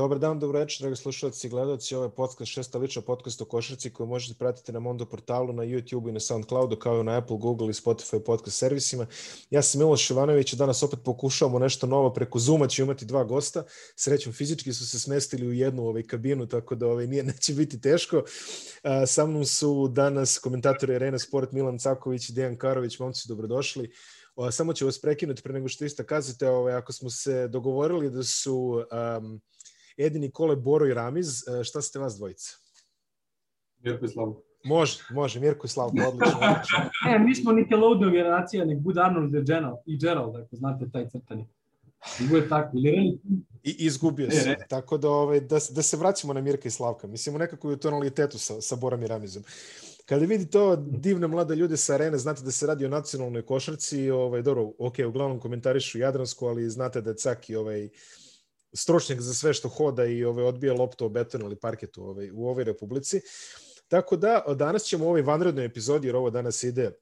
Dobar dan, dobro večer, dragi slušalci i gledalci. Ovo je podcast Šesta lična podcast o košarci koju možete pratiti na Mondo portalu, na YouTube i na Soundcloudu, kao i na Apple, Google i Spotify podcast servisima. Ja sam Miloš Ivanović i danas opet pokušavamo nešto novo. Preko Zuma ću imati dva gosta. Srećom, fizički su se smestili u jednu ovaj, kabinu, tako da ovaj, nije, neće biti teško. A, sa mnom su danas komentatori Arena Sport Milan Caković i Dejan Karović. Momci, dobrodošli. O, samo ću vas prekinuti pre nego što isto kazate, ovaj, ako smo se dogovorili da su um, Edi Nikole, Boro i Ramiz. E, šta ste vas dvojica? Mirko i Slavko. Može, može, Mirko i Slavko, odlično. odlično. e, mi smo Nickelodeon generacija, nek bude Arnold i Gerald, i Gerald, ako znate taj crtani. I bude tako, ili? I izgubio se, tako da, ovaj, da, da se vraćamo na Mirka i Slavka. Mislim, u nekakvu tonalitetu sa, sa Borom i Ramizom. Kada vidite ovo divne mlade ljude sa arene, znate da se radi o nacionalnoj košarci, ovaj, dobro, ok, uglavnom komentarišu Jadransku, ali znate da je Caki ovaj, stručnjak za sve što hoda i ovaj, odbija loptu o betonu ili parketu ovaj, u ovoj republici. Tako da, danas ćemo u ovoj vanrednoj epizodi, jer ovo danas ide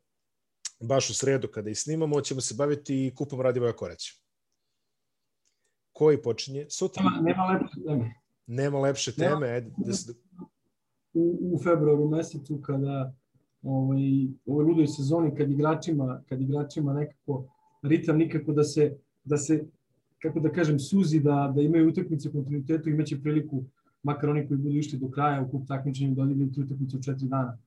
baš u sredu kada i snimamo, ćemo se baviti kupom Radivoja Koraća. Koji počinje sutra? Nema, nema lepše teme. Nema lepše teme. Nema, ajde, da se... u, u februaru mesecu kada ovaj, ovoj ludoj sezoni kad igračima, kad igračima nekako ritam nikako da se, da se kako da kažem, suzi da, da imaju utakmice kontinuitetu, imaće priliku, makar oni koji budu išli do kraja u kup takmičenja, da odigraju tu utakmicu u četiri dana.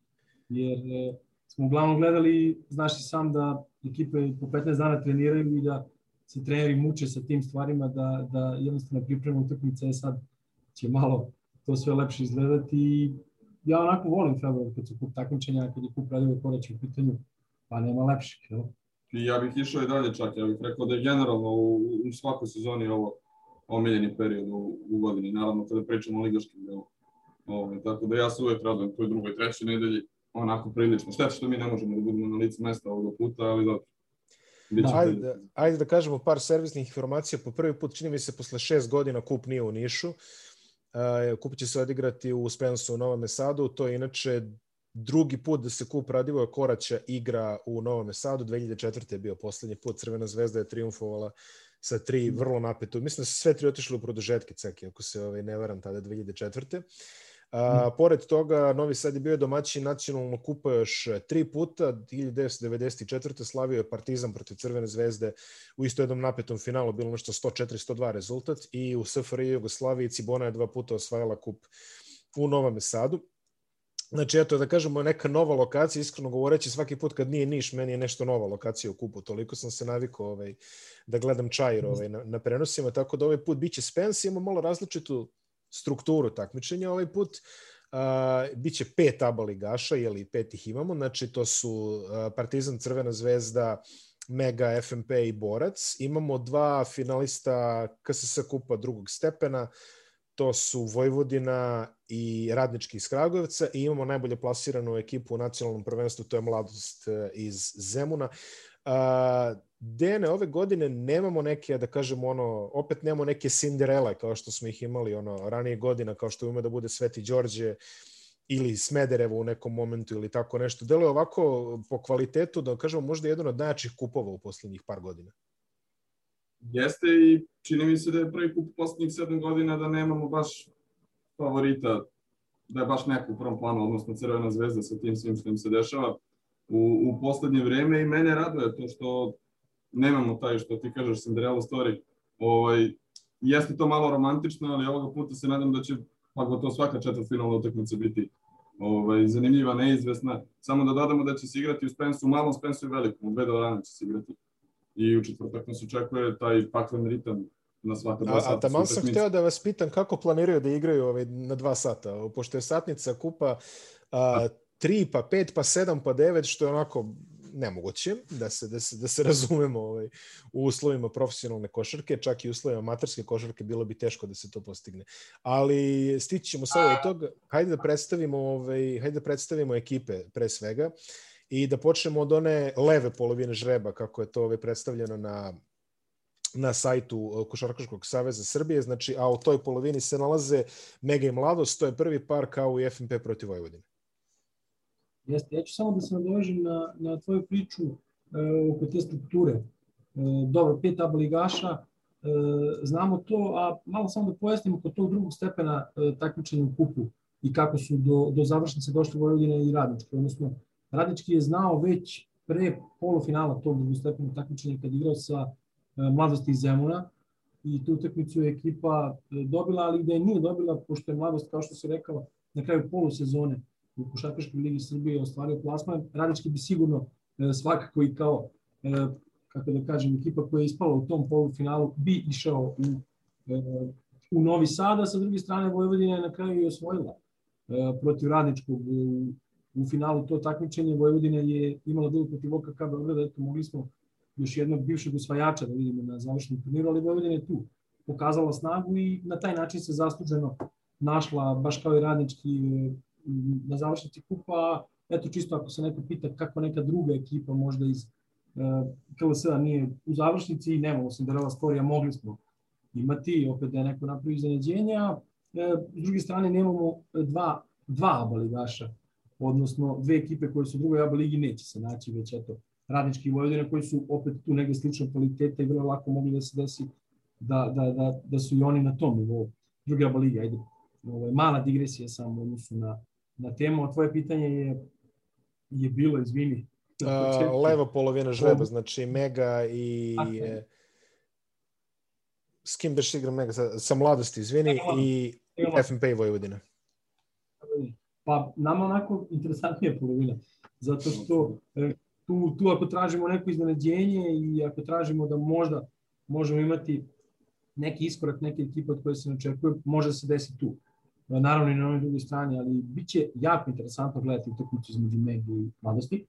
Jer e, smo uglavnom gledali, znaš i sam da ekipe po 15 dana treniraju i da se treneri muče sa tim stvarima, da, da jednostavno priprema utakmice, e sad će malo to sve lepše izgledati ja onako volim februar kad su kup takmičenja, kad je kup radio koraća u pitanju, pa nema lepših, jel? I ja bih išao i dalje čak, ja bih rekao da je generalno u, u svakoj sezoni ovo omiljeni period u, u godini, naravno kada pričamo o ligaškim delu. Ovo, ovaj, tako da ja se uvek radujem toj drugoj, trećoj nedelji, onako prilično. Šteta što mi ne možemo da budemo na licu mesta ovoga puta, ali dobro. Da. Ajde, da, ajde da kažemo par servisnih informacija. Po prvi put, čini mi se, posle šest godina kup nije u Nišu. Uh, kup će se odigrati u Spensu u Novom Sadu. To je inače drugi put da se kup Radivoja Koraća igra u Novom Sadu, 2004. je bio poslednji put, Crvena zvezda je triumfovala sa tri vrlo napeto. Mislim da su sve tri otišli u produžetke, ceki, ako se ovaj, ne varam, tada 2004. A, mm. Pored toga, Novi Sad je bio domaći nacionalno kupa još tri puta. 1994. slavio je Partizan protiv Crvene zvezde u isto jednom napetom finalu, bilo nešto 104-102 rezultat i u SFRJ Jugoslaviji Cibona je dva puta osvajala kup u Novom Sadu. Znači, eto, da kažemo, neka nova lokacija, iskreno govoreći, svaki put kad nije Niš, meni je nešto nova lokacija u kupu, toliko sam se navikao ovaj, da gledam Čajir ovaj, na, na prenosima, tako da ovaj put biće Spence, ima malo različitu strukturu takmičenja. Ovaj put, uh, biće pet aba ligaša, jeli pet ih imamo, znači to su uh, Partizan, Crvena zvezda, Mega, FMP i Borac. Imamo dva finalista KSS kupa drugog stepena, to su Vojvodina i Radnički iz Kragujevca i imamo najbolje plasiranu ekipu u nacionalnom prvenstvu, to je Mladost e, iz Zemuna. Uh, Dene, ove godine nemamo neke, da kažemo, ono, opet nemamo neke Cinderele kao što smo ih imali ono, ranije godina, kao što ume da bude Sveti Đorđe ili Smederevo u nekom momentu ili tako nešto. Deluje ovako po kvalitetu, da kažemo, možda jedan od najjačih kupova u poslednjih par godina. Jeste i čini mi se da je prvi kup poslednjih sedam godina da nemamo baš favorita, da je baš neko u prvom planu, odnosno Crvena zvezda sa tim svim što im se dešava u, u poslednje vreme i mene raduje to što nemamo taj što ti kažeš Cinderella story. Ovaj, jeste to malo romantično, ali ovoga puta se nadam da će pa gotovo svaka četvrtfinalna utakmica biti ovaj, zanimljiva, neizvesna. Samo da dodamo da će se igrati u Spensu, u malom Spensu i velikom, u dve do će se igrati i u četvrtak nas očekuje taj paklen ritam na svaka dva sata. A, a tamo sam hteo da vas pitam kako planiraju da igraju ovaj, na dva sata, pošto je satnica kupa a, tri, pa pet, pa sedam, pa devet, što je onako nemoguće da se, da se, da se razumemo ovaj, u uslovima profesionalne košarke, čak i u uslovima amaterske košarke bilo bi teško da se to postigne. Ali stići ćemo sada od toga, hajde da predstavimo, ovaj, hajde da predstavimo ekipe pre svega. Uh, i da počnemo od one leve polovine žreba, kako je to ovaj predstavljeno na na sajtu uh, Košarkaškog saveza Srbije, znači, a u toj polovini se nalaze Mega i Mladost, to je prvi par kao i FNP protiv Vojvodine. Jeste, ja ću samo da se nadovežem na, na tvoju priču e, oko te strukture. E, dobro, pet aba ligaša, znamo to, a malo samo da pojasnimo kod tog drugog stepena takmičenja u kupu i kako su do, do završnice došli Vojvodina i Radnički. Odnosno, Radnički je znao već pre polufinala tog drugostepenog takmičenja kad igrao sa mladosti iz Zemuna i tu utakmicu je ekipa dobila, ali da je nije dobila, pošto je mladost, kao što se rekao, na kraju polusezone u Košarkaškoj ligi Srbije ostvario plasman, Radnički bi sigurno svakako i kao kako da kažem, ekipa koja je ispala u tom polufinalu bi išao u, u Novi Sad, a sa druge strane Vojvodina je na kraju i osvojila protiv Radničkog u, finalu to takmičenje. Vojvodina je imala bilo protiv OKK Beograda, eto mogli smo još jednog bivšeg osvajača da vidimo na završnom turniru, ali Vojvodina je tu pokazala snagu i na taj način se zasluženo našla, baš kao i Radnički na završnici kupa. Eto čisto ako se neko pita kako neka druga ekipa možda iz KLS-a nije u završnici i nemamo Cinderella storija, mogli smo imati, opet da je neko napravi iznenađenja. E, s druge strane, nemamo dva, dva ABA ligaša, odnosno dve ekipe koje su u drugoj ABA ligi neće se naći, već eto, Radnički i Vojvodina koji su opet tu negde sličnog kvaliteta i vrlo lako mogli da se desi da, da, da, da su i oni na tom nivou. Druga ABA liga, ajde, ovo je mala digresija samo u odnosu na, na temu, a tvoje pitanje je, je bilo, izvini, Uh, leva polovina žreba, znači Mega i... Okay. S kim beš igra Mega? Sa, sa mladosti, izvini, i FNP i Vojvodina. Pa nama onako interesantnija polovina, zato što e, tu, tu ako tražimo neko iznenađenje i ako tražimo da možda možemo imati neki iskorak neke ekipe od koje se ne očekuje, može se desiti tu. Naravno i na onoj drugoj strani, ali bit će jako interesantno gledati utakmicu između Mega i mladosti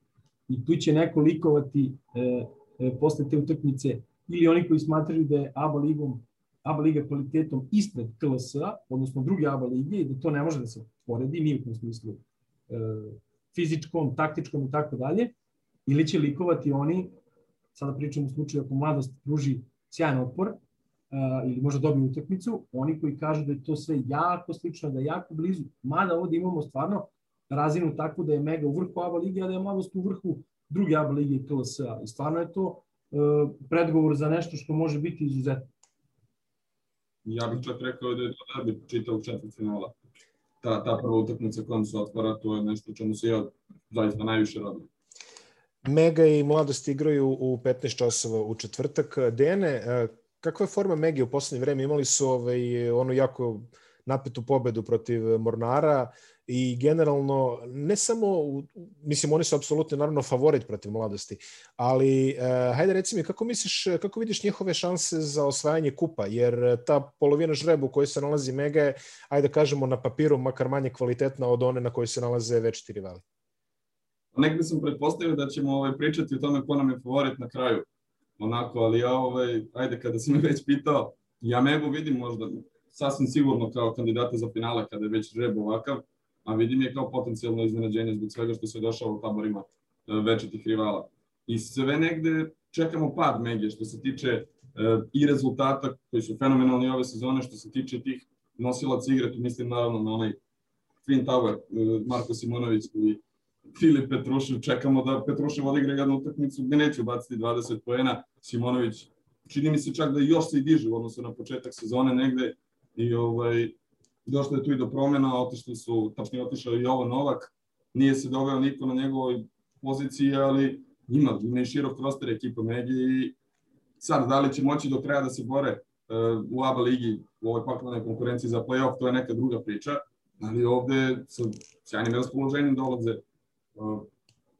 i tu će neko likovati e, e, posle te utakmice ili oni koji smatraju da je ABA ligom ABA liga kvalitetom ispred KLS-a, odnosno druge ABA lige i da to ne može da se poredi, ni u tom smislu e, fizičkom, taktičkom i tako dalje, ili će likovati oni, sada pričamo u slučaju ako mladost pruži sjajan otpor, uh, ili možda dobije utakmicu, oni koji kažu da je to sve jako slično, da je jako blizu, mada ovde imamo stvarno razinu takvu da je Mega u vrhu ABA lige, a da je Mladost u vrhu druge ABA lige i KLS-a. I stvarno je to uh, predgovor za nešto što može biti izuzetno. Ja bih čak rekao da je to derbi čitao četvrt finala. Ta, ta prva utakmica kojom se otvara, to je nešto čemu se ja zaista najviše radim. Mega i Mladost igraju u 15 časova u četvrtak. Dene, e, kakva je forma Mega u poslednje vreme? Imali su ovaj, onu jako napetu pobedu protiv Mornara i generalno ne samo, mislim oni su apsolutno naravno favorit protiv mladosti, ali uh, hajde reci mi kako misliš, kako vidiš njihove šanse za osvajanje kupa, jer ta polovina žreba u kojoj se nalazi Mega je, ajde kažemo na papiru makar manje kvalitetna od one na kojoj se nalaze večiti rivali. Negde sam pretpostavio da ćemo ovaj, pričati o tome ko nam je favorit na kraju, onako, ali ja, ovaj, ajde, kada si me već pitao, ja Megu vidim možda sasvim sigurno kao kandidata za finale kada je već žreb ovakav, a vidim je kao potencijalno iznenađenje zbog svega što se dešava u taborima e, večetih rivala. I sve negde čekamo pad Megije što se tiče e, i rezultata koji su fenomenalni ove sezone, što se tiče tih nosilaca igre, tu mislim naravno na onaj Twin Tower, e, Marko Simonović i Filip Petrušev, čekamo da Petrušev odigra jednu utakmicu gde neće ubaciti 20 poena, Simonović čini mi se čak da još se i diže u odnosu na početak sezone negde i ovaj, došlo je tu i do promena, otišli su, tačnije otišao i Jovo Novak, nije se doveo niko na njegovoj poziciji, ali ima, ima i širok roster ekipa Megi i sad, da li će moći do kraja da se bore uh, u ABA ligi u ovoj paklanoj konkurenciji za playoff, to je neka druga priča, ali ovde sa sjajnim raspoloženjem dolaze uh,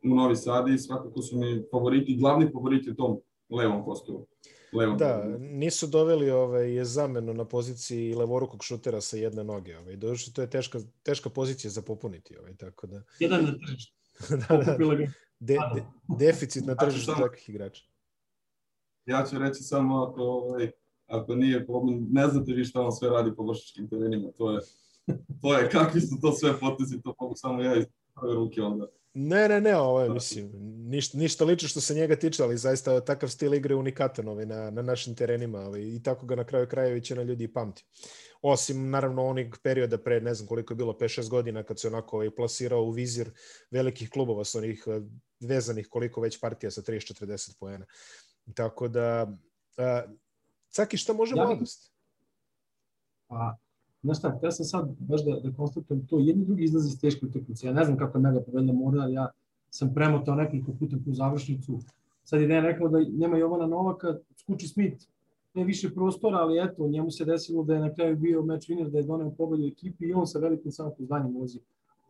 u Novi Sad i svakako su mi favoriti, glavni favoriti u tom levom kosturu levom. Da, nisu doveli ovaj, zamenu na poziciji levorukog šutera sa jedne noge. Ovaj. Došli, to je teška, teška pozicija za popuniti. Ovaj, tako da... Jedan na tržištu. da, da, de, de, deficit na tržištu takvih igrača. Ja ću reći samo ako, ovaj, ako nije problem, ne znate vi šta on sve radi po vršičkim terenima. To je, to je, kakvi su to sve potezi, to mogu samo ja iz prve ruke onda Ne, ne, ne, ovo je, mislim, ništa, ništa lično što se njega tiče, ali zaista takav stil igre unikatan ovaj, na, na našim terenima ovaj, i tako ga na kraju kraja većina ljudi pamti. Osim, naravno, onih perioda pre, ne znam koliko je bilo, 5-6 godina, kad se onako ovaj, plasirao u vizir velikih klubova sa onih eh, vezanih koliko već partija sa 30-40 poena. Tako da, a, Caki, šta može ja, mladost? Pa, znaš šta, ja sam sad baš da, da konstatujem to, jedni drugi izlazi iz teške utakmice. Ja ne znam kako je Mega povedla Mornar, ja sam premotao nekoliko puta tu završnicu. Sad je Dejan rekao da nema Jovana Novaka, skuči Smith, ne više prostora, ali eto, njemu se desilo da je na kraju bio meč winner, da je doneo pobedu ekipi i on sa velikim samopozdanjem ulazi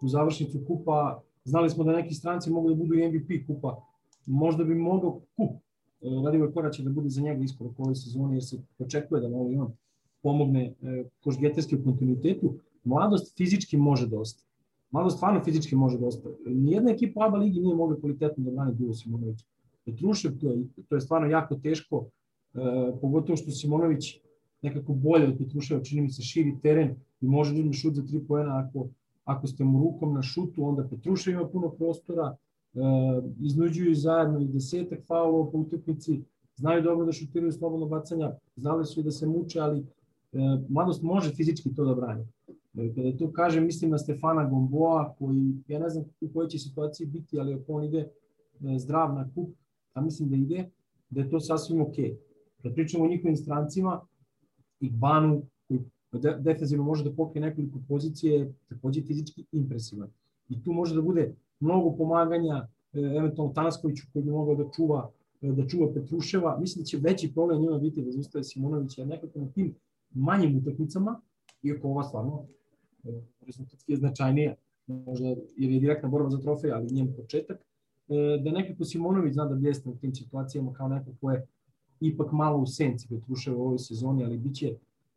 u završnicu kupa. Znali smo da neki stranci mogu da budu i MVP kupa. Možda bi mogao kup e, Radivoj Koraća da bude za njega iskorak ove sezone, jer se očekuje da malo i on pomogne e, Košgeterski kontinuitetu. Mladost fizički može dosta. Mladost stvarno fizički može dosta. Nijedna ekipa ABA ligi nije mogla kvalitetno da brani Duo Simonović. Petrušev, to je, to je stvarno jako teško E, pogotovo što Simonović nekako bolje od Petruševa, čini mi se širi teren i može da šut za tri poena ako, ako ste mu rukom na šutu, onda Petrušev ima puno prostora, e, iznuđuju zajedno i desetak faulova po utakmici, znaju dobro da šutiraju slobodno bacanja, znali su i da se muče, ali mladost može fizički to da brani. E, kada to kažem, mislim na Stefana Gomboa, koji, ja ne znam u kojoj će situaciji biti, ali ako on ide e, zdrav na kup, a mislim da ide, da je to sasvim. Okay. Kad pričamo o njihovim strancima, i Banu, koji defensivno može da pokrije nekoliko pozicije, takođe fizički impresivan. I tu može da bude mnogo pomaganja, e, eventualno Tanaskoviću koji bi mogao da čuva e, da čuva Petruševa. Mislim da će veći problem njima biti da zastave Simonović, jer nekako na tim manjim utakmicama, iako ova stvarno e, rezultatski je značajnija, možda jer je direktna borba za trofej, ali njen početak, da nekako Simonović zna da bljesne u tim situacijama kao neko ko je ipak malo u senci Petruševa u ovoj sezoni, ali biće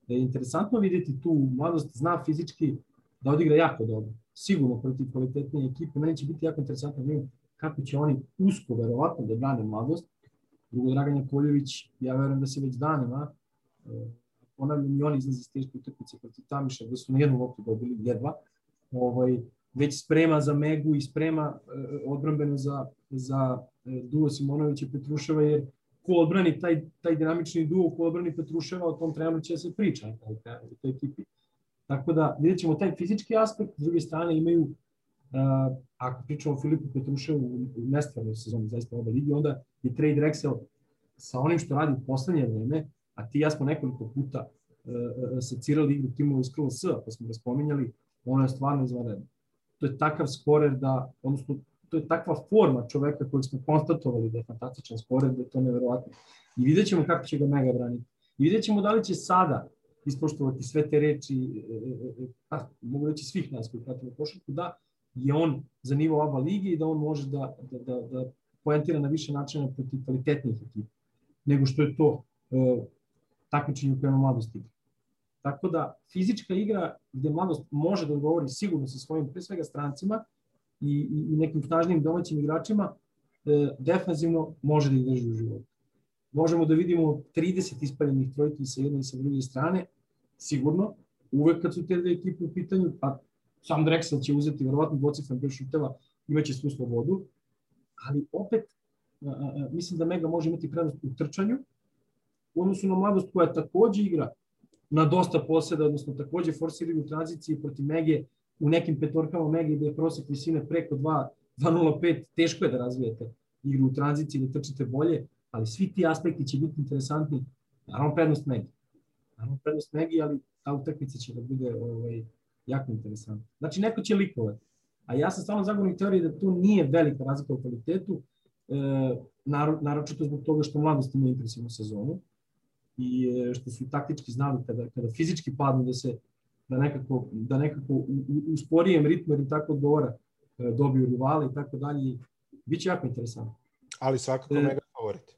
da je interesantno videti tu mladost, zna fizički da odigra jako dobro. Sigurno protiv kvalitetnije ekipe. Meni će biti jako interesantno da kako će oni usko, verovatno, da brane mladost. Drugo, Dragan Jakoljević, ja verujem da se već danima, eh, ponavljam, i oni izlazi iz teške utakmice protiv Tamiša, gde su na jednu loptu dobili jedva, ovaj, već sprema za Megu i sprema eh, odbrambeno za, za eh, duo Simonovića i Petruševa, jer ko odbrani taj, taj dinamični duo, ko odbrani Petruševa, o tom treneru će se priča u toj ekipi. Tako da vidjet ćemo taj fizički aspekt, s druge strane imaju, uh, ako pričamo o Filipu Petruševu u nestvarnoj sezoni zaista oba ligi, onda je trade Rexel sa onim što radi u poslednje vreme, a ti ja smo nekoliko puta uh, secirali igru timova iz KLS, pa smo ga spominjali, ono je stvarno izvanredno. To je takav skorer da, odnosno to je takva forma čoveka kojeg smo konstatovali da je fantastičan spored, da je to neverovatno. I vidjet ćemo kako će ga Mega braniti. I vidjet ćemo da li će sada ispoštovati sve te reči, e, e, e, pa, mogu reći svih nas koji pratimo košarku, da je on za nivo aba lige i da on može da, da, da, da poentira na više načina protiv kvalitetnih ekipa, nego što je to takmičenje prema mladosti. Tako da fizička igra gde mladost može da odgovori sigurno sa svojim pre svega strancima, i, i nekim snažnim domaćim igračima, e, defensivno može da ih drži u životu. Možemo da vidimo 30 ispaljenih trojki sa jedne i sa druge strane, sigurno, uvek kad su te dve ekipe u pitanju, pa sam Drexel će uzeti verovatno dvocifran broj šuteva, imaće svu slobodu, ali opet a, a, mislim da Mega može imati prednost u trčanju, u odnosu na mladost koja takođe igra na dosta poseda, odnosno takođe forsiraju u tranziciji protiv Mege, u nekim petorkama Megi gde je prosek visine preko 2.05, teško je da razvijete igru u tranziciji, da trčite bolje, ali svi ti aspekti će biti interesantni. Naravno prednost Megi. Naravno prednost Megi, ali ta utakmica će da bude ovaj, jako interesantna. Znači, neko će likovati. A ja sam stvarno zagovornik teorije da tu nije velika razlika u kvalitetu, e, naročito zbog toga što mladost ima impresivnu sezonu i e, što su taktički znali kada, kada fizički padnu da se da nekako, da nekako u, u sporijem ritmu ili tako odgovora e, dobiju rivale i tako dalje. Biće jako interesantno. Ali svakako e, mega favorit.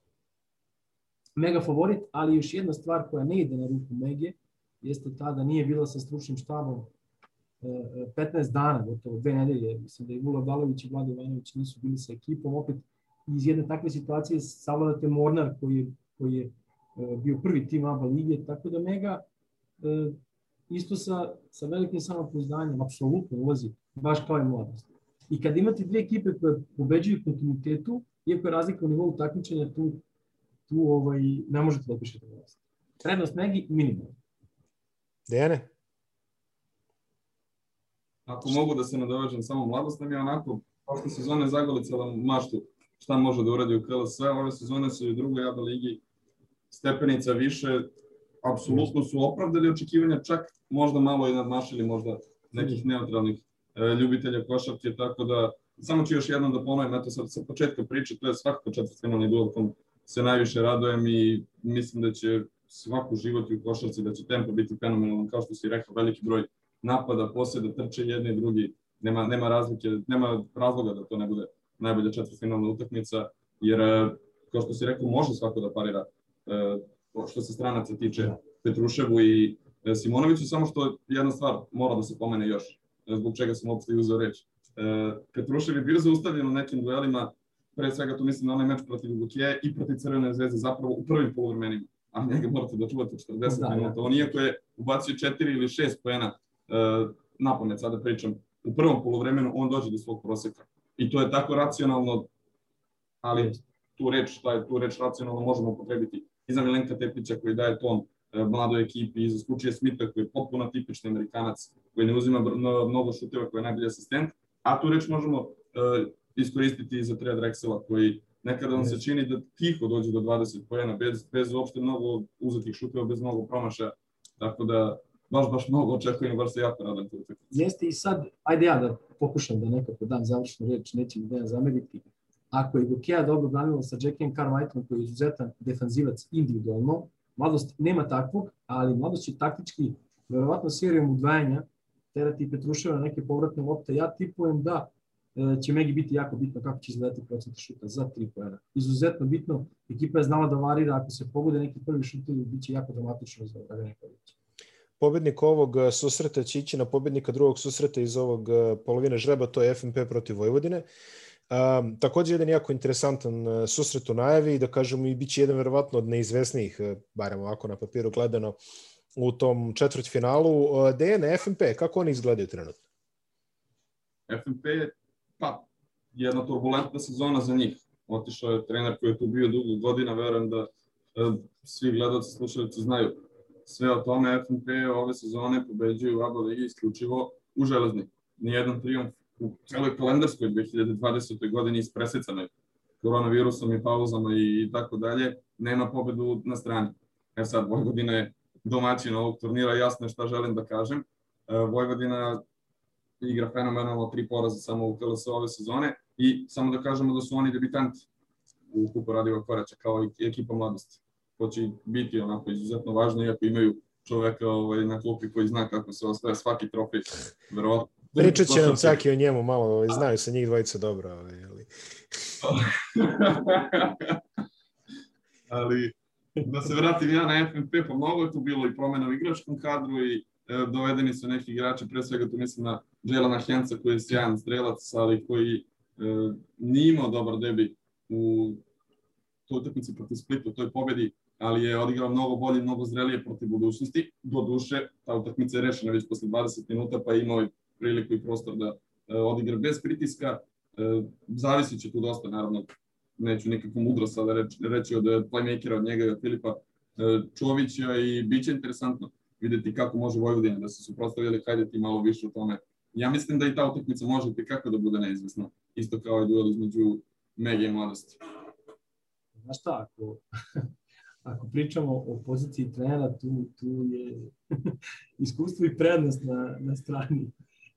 Mega favorit, ali još jedna stvar koja ne ide na ruku Mege, jeste ta da nije bila sa stručnim štabom 15 e, dana, gotovo dve nedelje. Mislim da i Vula Balović i Vlado Ivanović nisu bili sa ekipom. Opet iz jedne takve situacije savladate Mornar koji je, koji je bio prvi tim ABA lige, tako da Mega isto sa, sa velikim samopouzdanjem, apsolutno ulazi, baš kao i mladost. I kad imate dve ekipe koje pobeđuju kontinuitetu, iako je razlika u nivou takmičenja, tu, tu ovaj, ne možete da opišete mladost. Prednost Megi minimalno. Dejane? Ako mogu da se nadovežem samo mladost, nam je onako, prošle sezone zagolicala maštu šta može da uradi u KLS, ove sezone su i u drugoj jada ligi stepenica više, apsolutno su opravdali očekivanja, čak možda malo i nadmašili možda nekih neutralnih e, ljubitelja košarke, tako da samo ću još jednom da ponovim, eto sad sa početka priče, to je svakako četvrtfinalni duel kom se najviše radojem i mislim da će svaku život u košarci, da će tempo biti fenomenalan, kao što si rekao, veliki broj napada, posjeda, trče jedni i drugi, nema, nema razlike, nema razloga da to ne bude najbolja četvrtfinalna utakmica, jer, e, kao što si rekao, može svako da parira što se stranaca tiče Petruševu i e, Simonoviću, samo što jedna stvar mora da se pomene još, zbog čega sam uopšte uzeo reč. Petrušev je bio zaustavljen u nekim duelima, pre svega tu mislim na onaj meč protiv Lukije i protiv Crvene zvezde, zapravo u prvim polovrmenima, a njega morate da čuvate 40 da, minuta. On iako je ubacio 4 ili 6 poena, na pamet sada pričam, u prvom polovremenu on dođe do svog proseka. I to je tako racionalno, ali tu reč, taj, tu reč racionalno možemo upotrebiti i za Milenka Tepića koji daje ton e, mladoj ekipi, i za Skučije Smita koji je potpuno tipični Amerikanac, koji ne uzima mnogo šuteva, koji je najbolji asistent, a tu reč možemo uh, iskoristiti i za Trea Drexela koji nekada vam se čini da tiho dođe do 20 pojena, bez, bez uopšte mnogo uzetih šuteva, bez mnogo promašaja, tako da baš, baš mnogo očekujem, baš se jako radam tu Jeste i sad, ajde ja da pokušam da nekako dam završnu reč, neće mi da ja zameriti. Ako je Gokea dobro branila sa Jackiem Carmichaelom koji je izuzetan defanzivac individualno, mladost nema takvog, ali mladost će taktički, verovatno serijom udvajanja, terati Petruševa na neke povratne lopte. Ja tipujem da e, će Megi biti jako bitno kako će izgledati procent šuta za 3 pojena. Izuzetno bitno, ekipa je znala da varira, ako se pogode neki prvi šutovi, bit će jako dramatično za Dragana Kovića pobednik ovog e, susreta će ići na pobednika drugog susreta iz ovog e, polovine žreba, to je FNP protiv Vojvodine. Um, takođe jedan jako interesantan uh, susret u najavi da kažemo i bit će jedan verovatno od neizvesnijih, uh, barem ovako na papiru gledano, u tom četvrtfinalu. Uh, DN, FNP, kako oni izgledaju trenutno? FNP, pa, jedna turbulentna sezona za njih. Otišao je trener koji je tu bio dugo godina, verujem da uh, svi gledalci, slušalci znaju sve o tome. FNP ove sezone pobeđuju ABA ligi isključivo u železni. Nijedan triumf u celoj kalendarskoj 2020. godini ispresecane koronavirusom i pauzama i, tako dalje, nema pobedu na strani. E sad, Vojvodina je domaćin ovog turnira, jasno je šta želim da kažem. E, Vojvodina igra fenomenalno tri poraza samo u KLS ove sezone i samo da kažemo da su oni debitanti u kupu Radiva Koraća kao i ekipa mladosti. To će biti onako izuzetno važno, iako imaju čoveka ovaj, na klupi koji zna kako se ostaje svaki trofej. Verovatno Pričat će nam Caki o njemu malo, ovaj, znaju se njih dvojica dobro. Ovaj, ali... ali da se vratim ja na FNP, pa mnogo je tu bilo i promena u igračkom kadru i e, dovedeni su neki igrači, pre svega tu mislim na Jelana Henca koji je sjajan strelac, ali koji e, nije imao dobar debi u toj utakmici protiv Splitu, toj pobedi, ali je odigrao mnogo bolje, mnogo zrelije protiv budućnosti. Do duše, ta utakmica je rešena već posle 20 minuta, pa je imao priliku i prostor da e, odigra bez pritiska. E, zavisit će tu dosta, naravno, neću nikakvu mudro sada reći, od playmakera, od njega i od Filipa e, Čovića i bit će interesantno videti kako može Vojvodina da se suprostavili, hajde ti malo više o tome. Ja mislim da i ta utakmica može ti kako da bude neizvesna, isto kao i duel između Mege i mladosti. Znaš šta, ako, ako pričamo o poziciji trenera, tu, tu je iskustvo i prednost na, na strani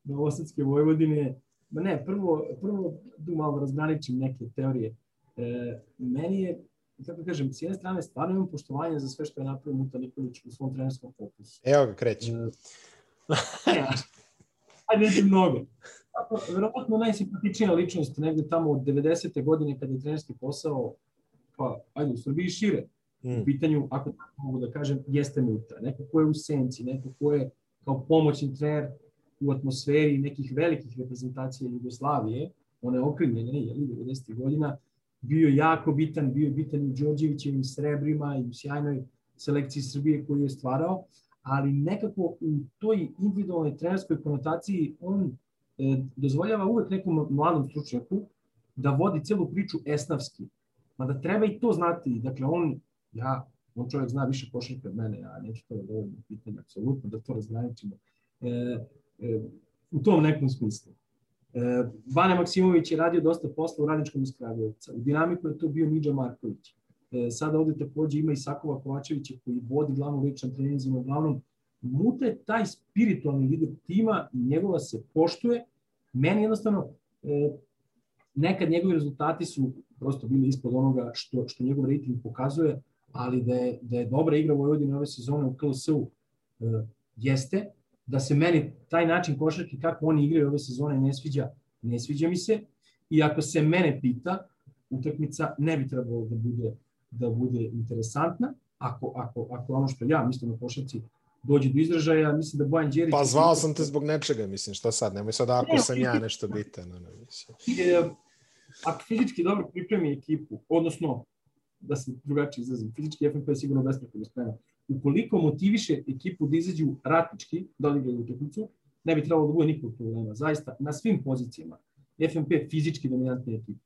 Novosadske Vojvodine. Ma ne, prvo, prvo tu malo razgraničim neke teorije. E, meni je, kako kažem, s jedne strane stvarno imam poštovanje za sve što je napravio Muta Nikolić u svom trenerskom fokusu. Evo ga, kreće. E, ne, ajde neće mnogo. Verovatno najsimpatičnija ličnost negde tamo od 90. godine kada je trenerski posao, pa ajde u Srbiji šire. Mm. U pitanju, ako mogu da kažem, jeste Muta. Neko ko je u senci, neko ko je kao pomoćni trener u atmosferi nekih velikih reprezentacija Jugoslavije, one okrenjene, jeli, 90. godina, bio jako bitan, bio bitan i u Đorđevićevim srebrima i u sjajnoj selekciji Srbije koju je stvarao, ali nekako u toj individualnoj trenerskoj konotaciji on e, dozvoljava uvek nekom mladom stručnjaku da vodi celu priču esnavski. Mada treba i to znati. Dakle, on, ja, on čovjek zna više košarke od mene, ja neću to da dovoljno pitanje, apsolutno, da to razgraničimo. E, u tom nekom smislu. E, Bane Maksimović je radio dosta posla u Radničkom iz. U dinamiku je to bio Midža Marković. E, sada ovde takođe ima i Sakova Kovačevića koji vodi glavnu ličan trenizima, uglavnom Muta je taj spiritualni lider tima njegova se poštuje. Meni jednostavno, e, nekad njegovi rezultati su prosto bili ispod onoga što, što njegov rating pokazuje, ali da je, da je dobra igra Vojvodine ove sezone u KLS-u e, jeste, da se meni taj način košarke kako oni igraju ove sezone ne sviđa, ne sviđa mi se. I ako se mene pita, utakmica ne bi trebalo da bude da bude interesantna. Ako, ako, ako ono što ja mislim na košarci dođe do izražaja, mislim da Bojan Đerić... Pa zvao sam te zbog nečega, mislim, šta sad, nemoj sad ako ne, sam ja nešto bitan. Ne, mislim. E, ako fizički dobro pripremi ekipu, odnosno, da se drugačije izrazim, fizički FNP je sigurno besprekorno spreman. Ukoliko motiviše ekipu da izađu ratnički, da odigraju utakmicu, ne bi trebalo da bude nikog problema. Zaista, na svim pozicijama. FNP je fizički dominantna ekipa.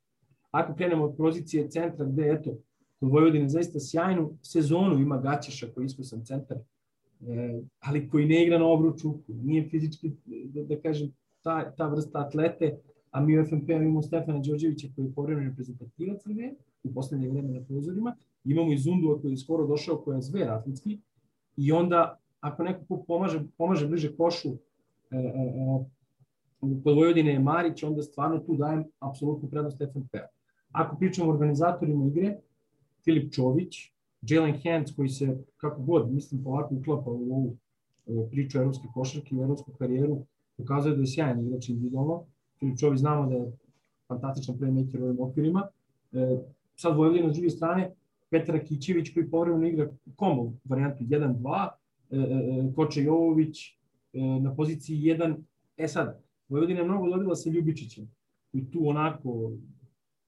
Ako krenemo od pozicije centra gde, eto, kod Vojvodine zaista sjajnu sezonu ima Gaćeša koji je iskusan centar, e, ali koji ne igra na obruču, nije fizički, da, da kažem, ta, ta vrsta atlete, a mi u FNP imamo Stefana Đorđevića koji je povremeno reprezentativac Srbije u poslednje vreme na prozorima, imamo i Zundua koji je skoro došao, koja je zver atletski, i onda ako neko pomaže, pomaže bliže košu, e, e, e, kod Vojvodine je Marić, onda stvarno tu dajem apsolutnu prednost FNP-a. Ako pričamo o organizatorima igre, Filip Čović, Jalen Hands koji se kako god, mislim, polako uklapa u ovu priču evropske košarke i evropsku karijeru, pokazuje da je sjajan igrač individualno. Filip Čović znamo da je fantastičan playmaker u ovim okvirima. E, sad Vojvodina s druge strane, Petar Kićević koji povremeno igra kombo varijantu 1-2, e, e, e, Koče Jovović e, na poziciji 1. E sad, Vojvodina je mnogo dobila sa Ljubičićem, i tu onako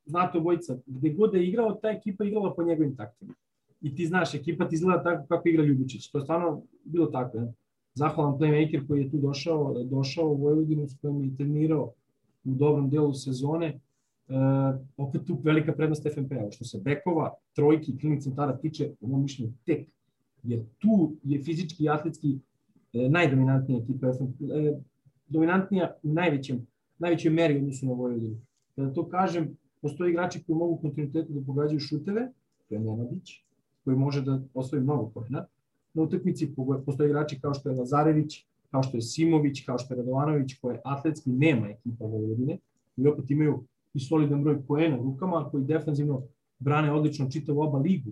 znate obojica, gde god je igrao, ta ekipa igrala po njegovim taktima. I ti znaš, ekipa ti izgleda tako kako igra Ljubičić. To je stvarno bilo tako. Ne? Zahvalan playmaker koji je tu došao, došao u Vojvodinu s kojim je trenirao u dobrom delu sezone. E, opet tu velika prednost FNP-a. Što se bekova, trojki klinik centara tiče, po mojom mišljenju, tek. Jer tu je fizički i atletski e, najdominantnija ekipa FNP, e, dominantnija u najvećem, najvećoj meri odnosu na Vojvodinu. Kada to kažem, Postoje igrači koji mogu kontinuitetu da pogađaju šuteve, to je Nenadić, koji može da osvoji mnogo pojena. Na utakmici postoje igrači kao što je Lazarević, kao što je Simović, kao što je Radovanović, koje atletski nema ekipa Vojvodine, i opet imaju i solidan broj poena u rukama, koji defanzivno brane odlično čitavu oba ligu,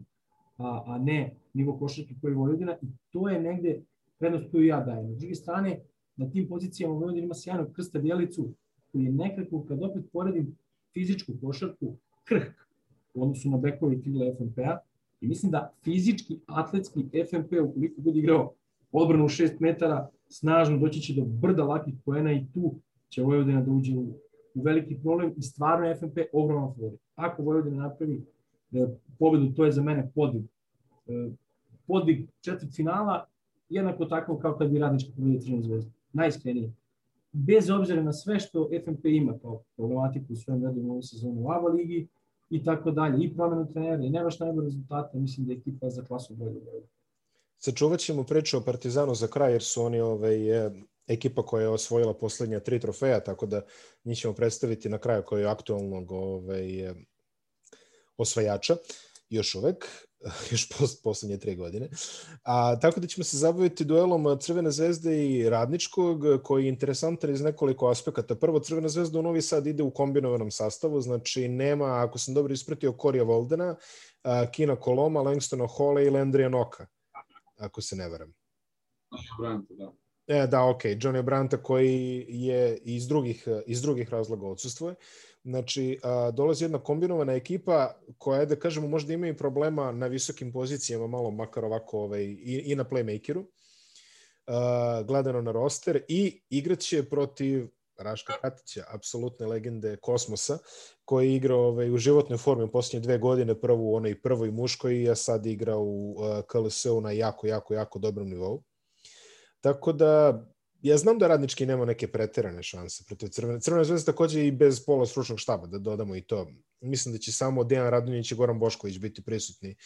a, a ne nivo košarke koji je Vojvodina i to je negde prednost koju ja dajem. Na druge strane, na tim pozicijama Vojvodina ima sjajnog krsta Bjelicu, koji je nekako, kad opet poredim fizičku košarku krhk u odnosu na bekove i krigle FNP-a i mislim da fizički, atletski FNP ukoliko bude igrao odbranu u 6 metara, snažno doći će do brda lakih poena i tu će Vojvodina da uđe u veliki problem i stvarno FNP ogroman favorit. Ako Vojvodina napravi e, pobedu, to je za mene podvig. E, podvig četvrt finala, jednako tako kao kad bi radnička pobedila Crvenu zvezdu. Najiskrenije bez obzira na sve što FNP ima kao problematiku u svojom redu u sezonu u ABA ligi i tako dalje, i promenu trenera i nemaš najbolje rezultate, mislim da je ekipa za klasu bolje. Sačuvat ćemo priču o Partizanu za kraj, jer su oni ovaj, ekipa koja je osvojila poslednja tri trofeja, tako da njih ćemo predstaviti na kraju koji je aktualnog ovaj, osvajača još uvek. još post, poslednje tri godine. A, tako da ćemo se zabaviti duelom Crvene zvezde i Radničkog, koji je interesantan iz nekoliko aspekata. Prvo, Crvena zvezda u Novi Sad ide u kombinovanom sastavu, znači nema, ako sam dobro ispratio, Korija Voldena, Kina Koloma, Langstona Hole i Landrija Noka, ako se ne varam. Branta, da. E, da, ok, Johnny Branta koji je iz drugih, iz drugih razloga odsustvoje. Znači, a, dolazi jedna kombinovana ekipa koja je, da kažemo, možda ima i problema na visokim pozicijama, malo makar ovako ovaj, i, i na playmakeru, a, gledano na roster, i igraće protiv Raška Katića, apsolutne legende kosmosa, koji je igrao ovaj, u životnoj formi u posljednje dve godine, prvo u onoj prvoj muškoj, a sad igra u uh, KLS-u na jako, jako, jako dobrom nivou. Tako da ja znam da radnički nema neke preterane šanse protiv Crvene. Crvena zvezda takođe i bez pola stručnog štaba, da dodamo i to. Mislim da će samo Dejan Radonjić i Goran Bošković biti prisutni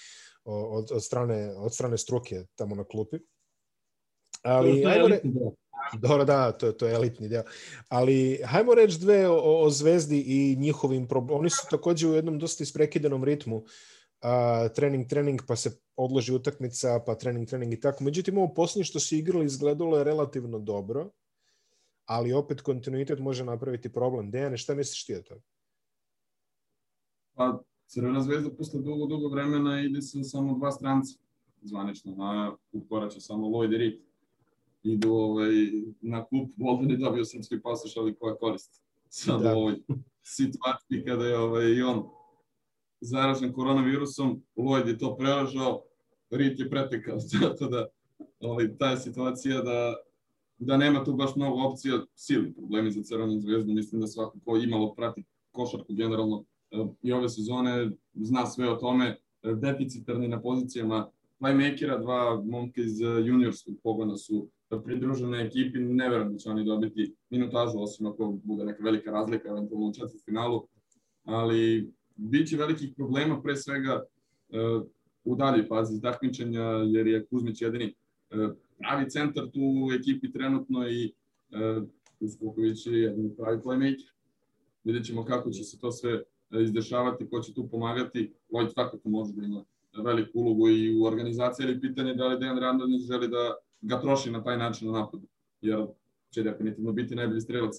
od, od, strane, od strane struke tamo na klupi. Ali, je elitni deo. Dobro, da, to, to je elitni deo. Ali hajmo reći dve o, o Zvezdi i njihovim problemima. Oni su takođe u jednom dosta isprekidanom ritmu a, trening, trening, pa se odloži utakmica, pa trening, trening i tako. Međutim, ovo posljednje što su igrali izgledalo je relativno dobro, ali opet kontinuitet može napraviti problem. Dejane, šta misliš ti o to? Pa, Crvena zvezda posle dugo, dugo vremena ide sa samo dva stranca zvanično, na koraća samo Lloyd i Rick. Idu ovaj, na kup, Bolden je dobio srpski pasoš, ali koja korist. Sad da. u ovoj situaciji kada je ovaj, i on zaražen koronavirusom, Lloyd je to prelažao, Rit je pretekao, zato da ovaj, ta je situacija da, da nema tu baš mnogo opcija, silni problemi za Crvenu zvezdu, mislim da svako ko imalo prati košarku generalno eh, i ove sezone zna sve o tome, deficitarni na pozicijama playmakera, dva momka iz eh, juniorskog pogona su pridružene ekipi, ne verujem da će oni dobiti minutažu, osim ako bude neka velika razlika, eventualno u četvrt finalu, ali biće velikih problema pre svega uh, u daljoj fazi takmičenja, jer je Kuzmić jedini uh, pravi centar tu u ekipi trenutno i uh, Uskoković je jedini pravi playmaker. Vidjet ćemo kako će se to sve izdešavati, ko će tu pomagati. Lloyd svakako može da ima veliku ulogu i u organizaciji, ali pitanje je da li Dejan Radonjić želi da ga troši na taj način na napadu, jer će definitivno biti najbolji strelac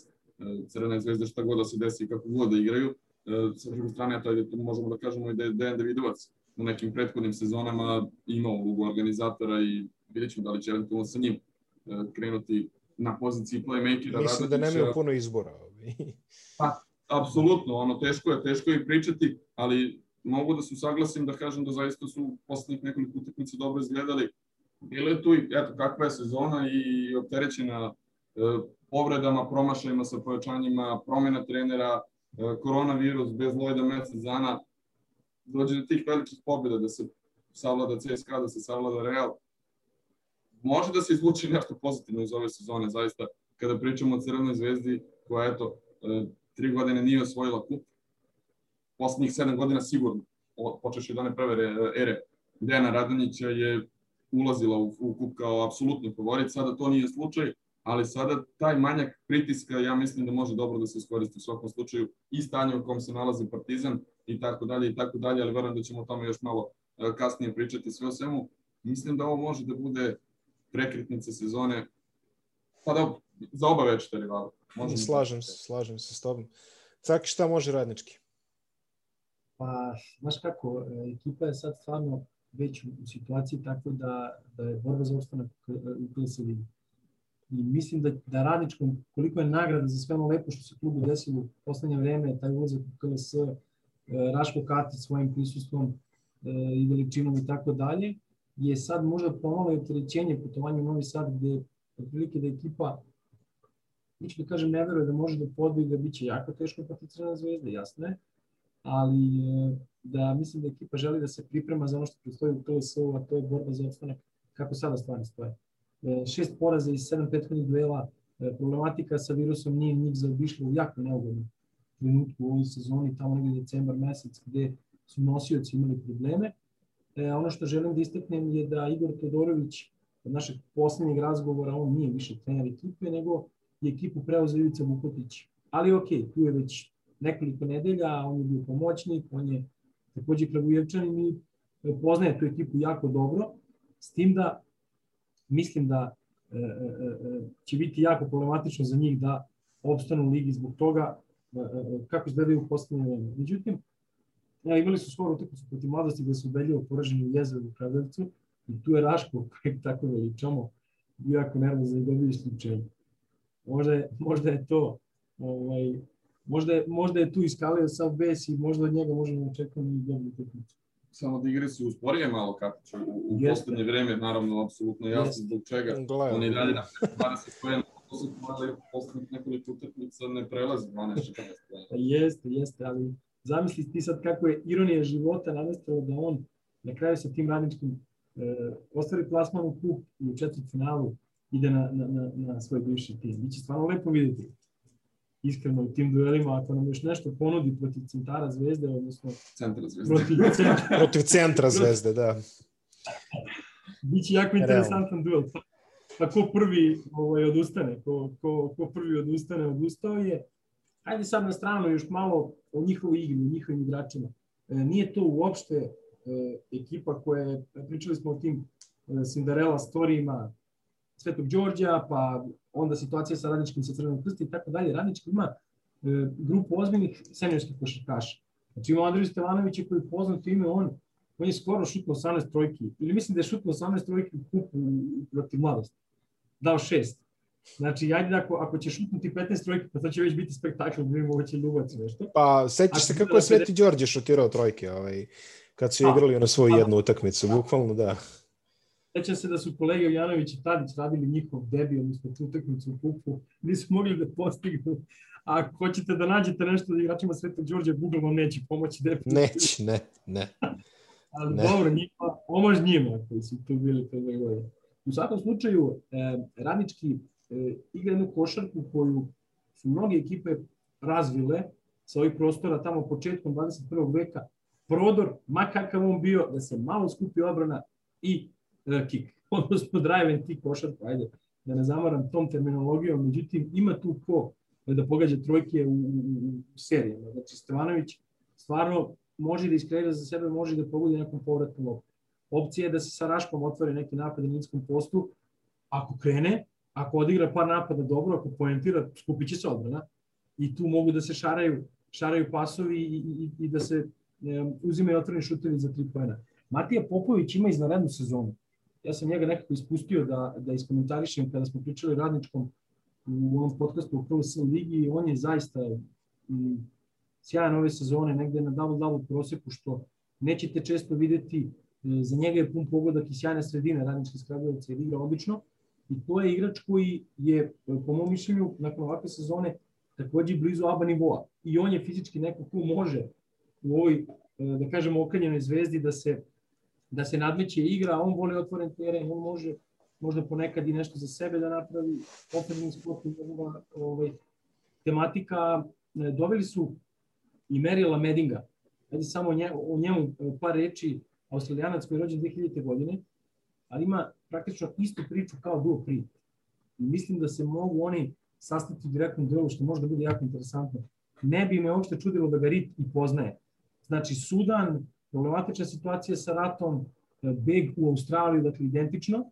Crvena zvezda šta god da se desi i kako god da igraju, E, sa druge strane, to je, možemo da kažemo i da je Dejan Davidovac u nekim prethodnim sezonama imao ulogu organizatora i vidjet ćemo da li će eventualno sa njim e, krenuti na poziciji playmakera. Mislim da nemaju puno izbora. pa, apsolutno, ono, teško je, teško je pričati, ali mogu da se saglasim da kažem da zaista su poslednjih nekoliko utakmica dobro izgledali. Bilo je tu i, eto, kakva je sezona i opterećena e, povredama, promašajima sa pojačanjima, promena trenera, E, koronavirus bez Lojda mesec dana, dođe do tih velikih pobjeda da se savlada CSKA, da se savlada Real. Može da se izvuči nešto pozitivno iz ove sezone, zaista, kada pričamo o Crvenoj zvezdi, koja, eto, e, tri godine nije osvojila kup, poslednjih sedam godina sigurno, počeš od one prve ere. Dejana Radonjića je ulazila u, u kup kao apsolutni favorit, sada to nije slučaj, ali sada taj manjak pritiska ja mislim da može dobro da se iskoristi u svakom slučaju i stanje u kom se nalazi Partizan i tako dalje i tako dalje, ali verujem da ćemo o tome još malo e, kasnije pričati sve o svemu. Mislim da ovo može da bude prekretnica sezone pa da za oba večita rivala. Možemo slažem se, slažem se s tobom. Caki, šta može radnički? Pa, znaš kako, e, ekipa je sad stvarno već u situaciji tako da, da je borba za ostanak u KS ligi I mislim da, da radničkom, koliko je nagrada za sve ono lepo što se klubu desilo u poslednje vreme, taj ulazak u KLS, e, Raško Katic svojim prisustvom e, i veličinom i tako dalje, je sad možda pomalo opterećenje putovanja u Novi Sad, gde otprilike da ekipa neću da kažem ne veruje da može da podbije, da biće jako teško protiv Crvena zvezda, jasno je, ali e, da mislim da ekipa želi da se priprema za ono što predstoji u KLS-u, a to je borba za opstanak kako sada stvari stoje. E, šest poraza iz sedam prethodnih duela, e, problematika sa virusom nije njih zaobišla u jako neugodnom trenutku u ovoj sezoni, tamo negde decembar mesec, gde su nosioci imali probleme. E, ono što želim da istaknem je da Igor Todorović od našeg poslednjeg razgovora, on nije više trener ekipe, nego je ekipu preuzeo Ivica Vukotić. Ali ok, tu je već nekoliko nedelja, on je bio pomoćnik, on je takođe Kragujevčanin poznaje tu ekipu jako dobro, s tim da mislim da e, e, e, će biti jako problematično za njih da opstanu u ligi zbog toga kako izgledaju u poslednje vreme. Međutim, ja, imali su svoju utakmicu protiv mladosti gde su ubedljivo poraženi u Jezeru u Kragujevcu i tu je Raško, kojeg tako veličamo, bio jako nervozan i dobio isključenje. Možda je, možda je to ovaj, možda je, možda je tu iskalio sav bes i možda od njega možemo da očekati i dobru utakmicu samo da igre se usporije malo Kapić u, u poslednje vreme, naravno, apsolutno jasno zbog čega. Gledam. On je dalje na 20 pojena, ali poslednjih nekoliko utakmica ne prelazi 12-14 pojena. Jeste, jeste, ali zamisli ti sad kako je ironija života namestila da on na kraju sa tim radničkim e, ostvari plasman u kup i u četvrt finalu ide na, na, na, na svoj bivši tim. Biće stvarno lepo videti iskreno u tim duelima, ako nam još nešto ponudi protiv centara zvezde, odnosno centra zvezde. protiv centra, protiv centra zvezde, da. Biće jako interesantan duel. Pa ko prvi ovaj, odustane, ko, ko, ko prvi odustane, odustao je. Hajde sad na stranu još malo o njihovoj igri, o njihovim igračima. E, nije to uopšte e, ekipa koja je, pričali smo o tim Cinderella storijima Svetog Đorđa, pa onda situacija sa radničkim sa Crvenom krsti i tako dalje. Radnički ima grupu ozbiljnih seniorskih košarkaša. Znači ima Andriju Stevanovića koji je poznat ime, on, on je skoro šutno 18 trojki, ili mislim da je šutno 18 trojki u kupu protiv mladosti. Dao šest. Znači, ajde ako, ako će šutnuti 15 trojke, pa to će već biti spektakl, da vidimo hoće ljubac nešto. Pa, sećaš se kako je Sveti Đorđe šutirao trojke, ovaj, kad su igrali na svoju jednu utakmicu, bukvalno da. Sećam se da su kolege Janović i Tadić radili njihov debi, odnosno tu utakmicu u kupu, nisu mogli da postignu. A ako hoćete da nađete nešto da igračima Sveta Đorđe, Google vam neće pomoći definitivno. Neće, ne, ne. Ali ne. dobro, njima, pomož njima koji su tu bili pre dve godine. U svakom slučaju, eh, radnički eh, igra jednu košarku koju su mnoge ekipe razvile sa ovih prostora tamo početkom 21. veka. Prodor, makakav on bio, da se malo skupi obrana i eh, kik. Odnosno drive and kick košarku, ajde, da ne zamaram tom terminologijom, međutim ima tu ko da pogađa trojke u, u, u serijama. Znači, Stevanović stvarno može da iskreira za sebe, može da pogodi nekom povratnom loptu. Opcija je da se sa Raškom otvori neki napad na niskom postu, ako krene, ako odigra par napada dobro, ako poentira, skupit će se odbrana i tu mogu da se šaraju, šaraju pasovi i, i, i da se e, uzimaju otvoreni šutevi za tri pojena. Matija Popović ima izvanrednu sezonu. Ja sam njega nekako ispustio da, da iskomentarišem kada smo pričali radničkom u ovom podcastu u Pro ligi i on je zaista m, sjajan ove sezone, negde na double-double proseku, što nećete često videti. E, za njega je pun pogodak i sjajne sredine radničke skrabovice jer igra odlično. I to je igrač koji je, po mom mišljenju, nakon ovakve sezone, takođe blizu aba nivoa. I on je fizički neko ko može u ovoj, e, da kažemo, okanjenoj zvezdi da se, da se nadmeće igra, on voli otvoren teren, on može možda ponekad i nešto za sebe da napravi, ofenzivni sport i njegova ovaj, tematika. E, doveli su i Merila Medinga. Ajde samo o njemu, o e, par reči. Australijanac koji je rođen 2000. godine, ali ima praktično istu priču kao Duo Pri. I mislim da se mogu oni sastati u direktnom duelu, što može da bude jako interesantno. Ne bi me uopšte čudilo da ga Rit i poznaje. Znači, Sudan, problematična situacija sa ratom, e, beg u Australiju, dakle identično,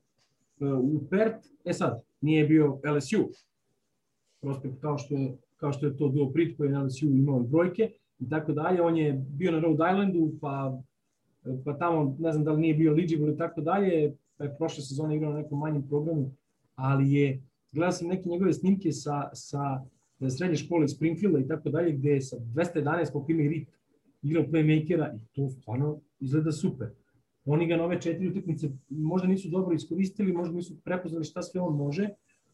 u Perth, e sad, nije bio LSU, prospekt kao što je, kao što je to Duo Prit koji je na LSU imao brojke i tako dalje. On je bio na Rhode Islandu, pa, pa tamo, ne znam da li nije bio eligible i tako dalje, pa je prošle sezone igrao na nekom manjem programu, ali je, gledao sam neke njegove snimke sa, sa srednje škole Springfielda i tako dalje, gde je sa 211 po primi rit igrao playmakera i to stvarno izgleda super. Oni ga na ove četiri utakmice možda nisu dobro iskoristili, možda nisu prepoznali šta sve on može,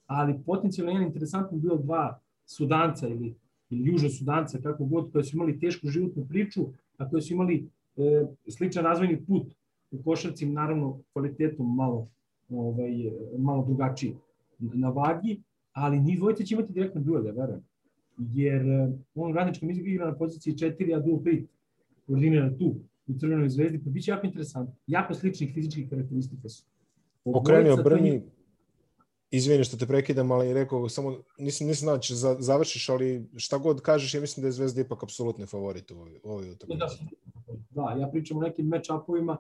ali potencijalno jedan interesantno bilo dva Sudanca ili, ili Južno Sudanca, kako god, koji su imali tešku životnu priču, a koji su imali e, sličan razvojni put u košarci, naravno kvalitetom malo, ovaj, malo drugačiji na vagi, ali njih dvojica će imati direktno duel, ja verujem. Jer e, on radničkom igra na poziciji 4, a duel 5 koordinira tu u Crvenoj zvezdi, pa biće jako interesantno. Jako sličnih fizičkih karakteristika su. Okreni, obrni, izvini što te prekidam, ali rekao, samo nisam, nisam znao da će završiš, ali šta god kažeš, ja mislim da je Zvezda ipak apsolutni favorit u ovoj, ovoj utakmici. Da, da, ja pričam o nekim match-upovima,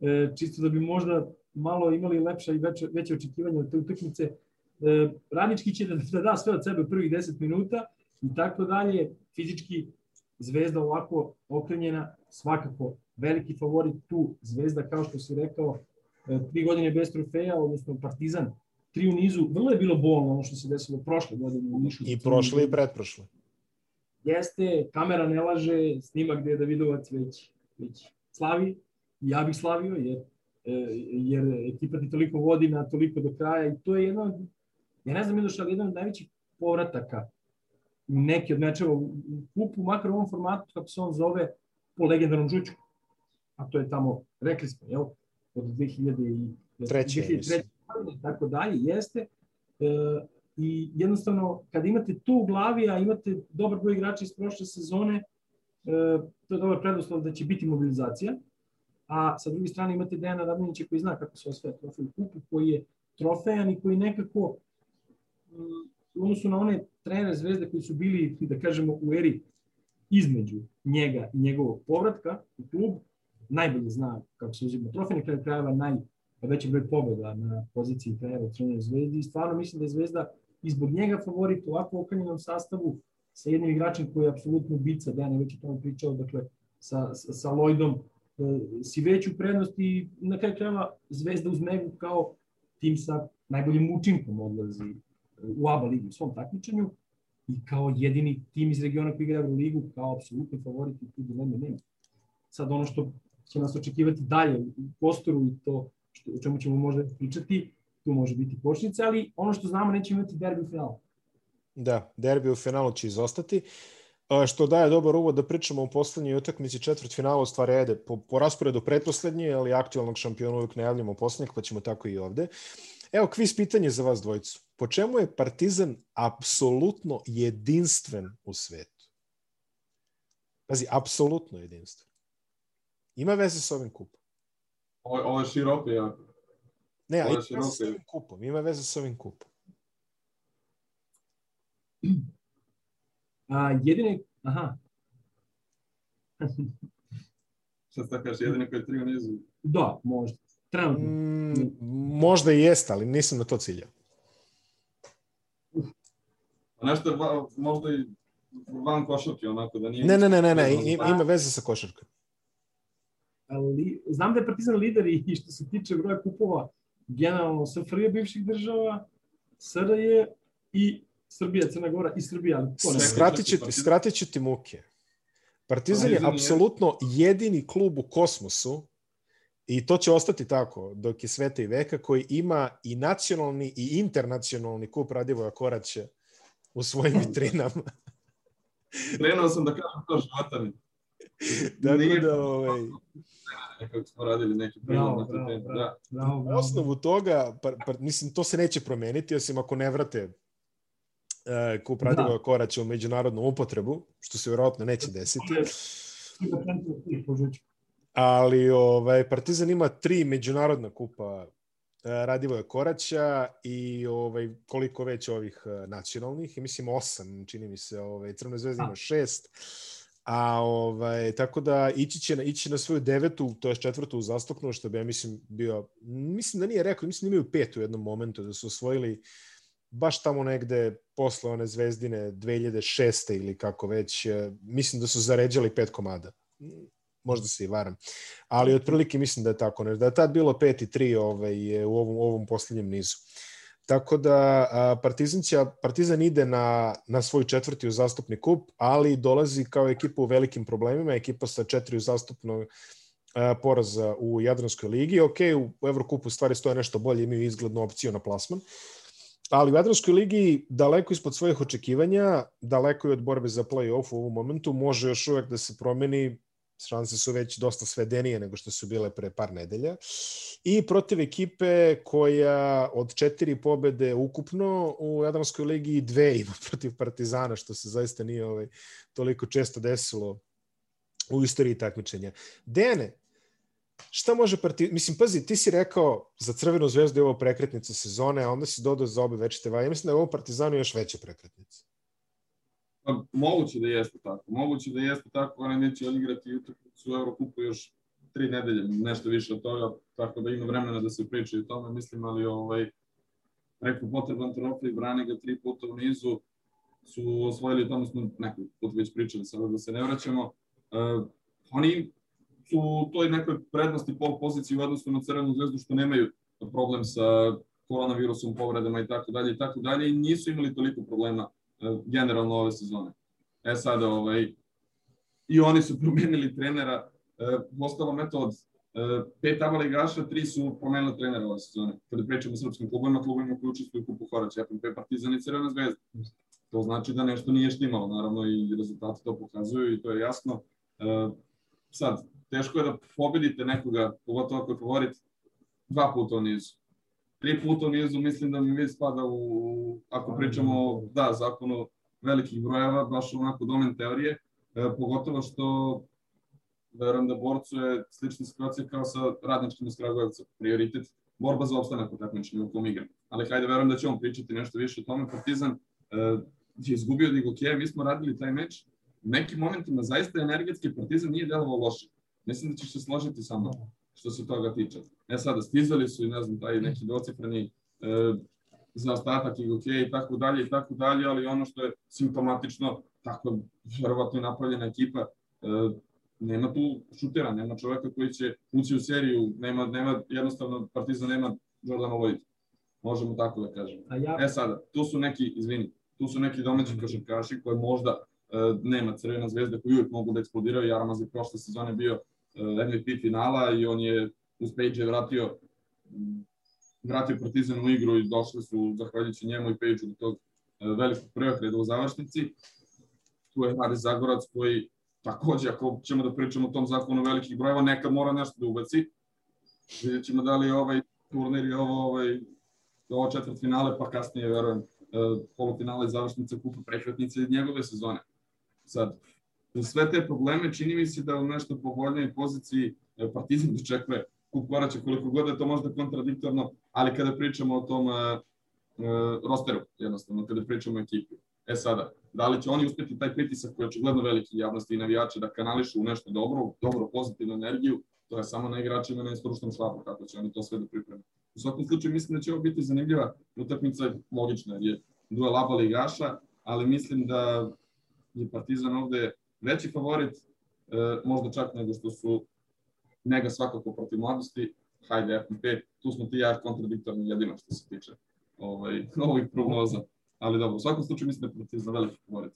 e, čisto da bi možda malo imali lepša i veće, veće očekivanja od te utakmice. E, radnički će da, da da sve od sebe prvih 10 minuta i tako dalje. Fizički Zvezda ovako okrenjena, svakako veliki favorit tu, Zvezda, kao što si rekao, e, tri godine bez trofeja, odnosno Partizan, tri u nizu, vrlo je bilo bolno ono što se desilo prošle godine u Nišu. I prošle i pretprošle. Jeste, kamera ne laže, snimak gde je Davidovac već, već slavi, ja bih slavio, jer, e, jer ekipa ti toliko vodi na toliko do kraja i to je jedno, ja ne znam Miloš, ali jedan od najvećih povrataka neki od mečeva u kupu, makar u ovom formatu, kako se on zove, po legendarnom žučku a to je tamo, rekli smo, jel, od 2003. 2003. godine, tako dalje, jeste. E, I jednostavno, kada imate to u glavi, a imate dobar broj igrača iz prošle sezone, e, to je dobar preduslov da će biti mobilizacija. A sa druge strane imate Dejana Radmanića koji zna kako se osvaja trofej u kupu, koji je trofejan i koji nekako u odnosu na one trenere zvezde koji su bili, da kažemo, u eri između njega i njegovog povratka u klub, najbolje zna kako se uzima trofej, na kraju krajeva naj, veći broj pobjeda na poziciji trenera u Crvenoj zvezdi i stvarno mislim da je Zvezda i zbog njega favorit u ovako okanjenom sastavu sa jednim igračem koji je apsolutno bica, Dejan je već o tome pričao, dakle, sa, sa, sa Lloydom, e, si veću prednost i na kraju krajeva Zvezda uz Megu kao tim sa najboljim učinkom odlazi u ABA ligi u svom takmičenju i kao jedini tim iz regiona koji igra u ligu, kao apsolutni favorit i tu dileme nema. Sad ono što će nas očekivati dalje u prostoru i to što, o čemu ćemo možda pričati, tu može biti počnice, ali ono što znamo neće imati derbi u finalu. Da, derbi u finalu će izostati. Što daje dobar uvod da pričamo o poslednjoj utakmici četvrt finala, u stvari ajde, po, po rasporedu pretposlednje, ali aktualnog šampiona uvijek najavljamo poslednjeg, pa ćemo tako i ovde. Evo, kviz pitanje za vas dvojicu. Po čemu je Partizan apsolutno jedinstven u svetu? Pazi, apsolutno jedinstven. Ima veze s ovim kupom. Ovo, ovo je široko jako. Ne, ali ima veze s ovim kupom. Ima veze s ovim kupom. A, jedine, aha. Šta ste kaže, jedine koji je tri u nizu? Da, možda. Trenutno. Mm, možda i jeste, ali nisam na to ciljao. Nešto možda i van košarke, onako, da nije... Ne, ne, ne, ne, ne, ima, ima veze sa košarkom. Ali, znam da je Partizan lider i što se tiče broja kupova, generalno SFRJ bivših država, SRJ i Srbija, Crna Gora i Srbija. Skratit, ću, skratit ću ti muke. Partizan je apsolutno jedini klub u kosmosu i to će ostati tako dok je sveta i veka koji ima i nacionalni i internacionalni kup Radivoja Koraća u svojim vitrinama. Krenuo sam da kažem to života mi. Dakle, Nije da, ovaj... Nekako smo radili neki prilog na tu temu. Da. Bravo, bravo. osnovu toga, pa, pa, mislim, to se neće promeniti, osim ako ne vrate uh, kup Radivoja da. Koraća u međunarodnu upotrebu, što se vjerojatno neće desiti. Ali ovaj, Partizan ima tri međunarodna kupa Radivoja Koraća i ovaj koliko već ovih nacionalnih, i mislim osam, čini mi se, ovaj Crna zvezda ima šest. A ovaj tako da ići će na ići na svoju devetu, to je četvrtu uzastopnu, što bi ja mislim bio mislim da nije rekao, mislim da imaju petu u jednom momentu da su osvojili baš tamo negde posle one zvezdine 2006. ili kako već, mislim da su zaređali pet komada možda se i varam. Ali otprilike mislim da je tako. Da je tad bilo 5 i 3 ovaj, u ovom, ovom poslednjem nizu. Tako da Partizan, će, Partizan ide na, na svoj četvrti uzastupni kup, ali dolazi kao ekipa u velikim problemima, ekipa sa četiri uzastupnog poraza u Jadranskoj ligi. Ok, u Evrokupu stvari stoje nešto bolje, imaju izglednu opciju na plasman. Ali u Jadranskoj ligi daleko ispod svojih očekivanja, daleko i od borbe za play-off u ovom momentu, može još uvek da se promeni šanse su već dosta svedenije nego što su bile pre par nedelja. I protiv ekipe koja od četiri pobede ukupno u Jadranskoj ligi dve ima protiv Partizana, što se zaista nije ovaj, toliko često desilo u istoriji takmičenja. Dene, šta može Partizan... Mislim, pazi, ti si rekao za Crvenu zvezdu je ovo prekretnica sezone, a onda si dodao za obe večite vaje. Ja mislim da je ovo Partizanu još veća prekretnica. Pa, moguće da jeste tako. Moguće da jeste tako, oni neće odigrati utakmicu u Eurokupu još tri nedelje, nešto više od toga, tako da ima vremena da se priča o tome, mislim, ali ovaj, rekao potreban trofej, brani ga tri puta u nizu, su osvojili, o tome smo neko put već pričali, sada da se ne vraćamo. Uh, oni su u toj nekoj prednosti pol poziciji u odnosu na Crvenu zvezdu što nemaju problem sa koronavirusom, povredama i tako dalje i tako dalje i nisu imali toliko problema generalno ove sezone. E sad, ovaj, i oni su promenili trenera, e, ostalo metod e, pet aba ligaša, tri su promenili trenera ove sezone. Kada pričamo o srpskim klubovima, klubovima koji učestvuju u kupu Horać, FNP, Partizan i Crvena zvezda. To znači da nešto nije štimalo, naravno i rezultati to pokazuju i to je jasno. E, sad, teško je da pobedite nekoga, pogotovo ako je favorit, dva puta u nizu tri puta u nizu, mislim da mi već spada u, ako pričamo, da, zakonu velikih brojeva, baš onako domen teorije, e, pogotovo što verujem da borcu je slična situacija kao sa radničkim iz Kragujevca, prioritet, borba za opstanak u takmičenju u kom igra. Ali hajde, verujem da će on pričati nešto više o tome. Partizan e, je izgubio Digokeja, mi smo radili taj meč, u nekim momentima zaista energetski Partizan nije delovao loše. Mislim da ćeš se složiti sa mnom što se toga tiče. E sada, stizali su i ne znam, taj neki dvocifreni e, za ostatak i ok i tako dalje i tako dalje, ali ono što je simptomatično, tako verovatno napravljena ekipa, e, nema tu šutera, nema čoveka koji će ući u seriju, nema, nema jednostavno Partizan nema Jordana Lloyd. Možemo tako da kažemo. Ja... E sada, tu su neki, izvini, tu su neki domaći košarkaši koji možda e, nema Crvena zvezda koji uvijek mogu da eksplodiraju. Jaramaz je prošle sezone bio MVP finala i on je uz Page vratio vratio Partizan u igru i došli su, zahvaljujući njemu i Pejđu, do tog e, velikog preokreda u završnici. Tu je Haris Zagorac koji takođe, ako ćemo da pričamo o tom zakonu velikih brojeva, nekad mora nešto da ubaci. Vidjet ćemo da li ovaj turnir je ovo, ovaj, ovo četvrt finale, pa kasnije, verujem, e, polufinale završnice kupa prehvatnice njegove sezone. Sad, uz sve te probleme čini mi se da u nešto povoljnoj poziciji e, Partizan dočekuje kup koraća koliko god je to možda kontradiktorno, ali kada pričamo o tom uh, uh, rosteru, jednostavno, kada pričamo o ekipi. E sada, da li će oni uspeti taj pritisak koji je očigledno veliki javnosti i navijača da kanališu u nešto dobro, dobro, pozitivnu energiju, to je samo na igračima na isporučnom štabu, kako će oni to sve da pripreme. U svakom slučaju mislim da će ovo biti zanimljiva utakmica, logična, jer je duel aba ligaša, ali mislim da je Partizan ovde veći favorit, e, možda čak nego što su Nega svakako protiv mladosti, hajde FNP, tu smo ti ja kontradiktorni jedino što se tiče ovaj, ovih prognoza. Ali dobro, u svakom slučaju mislim da je Partizan veliki favorit.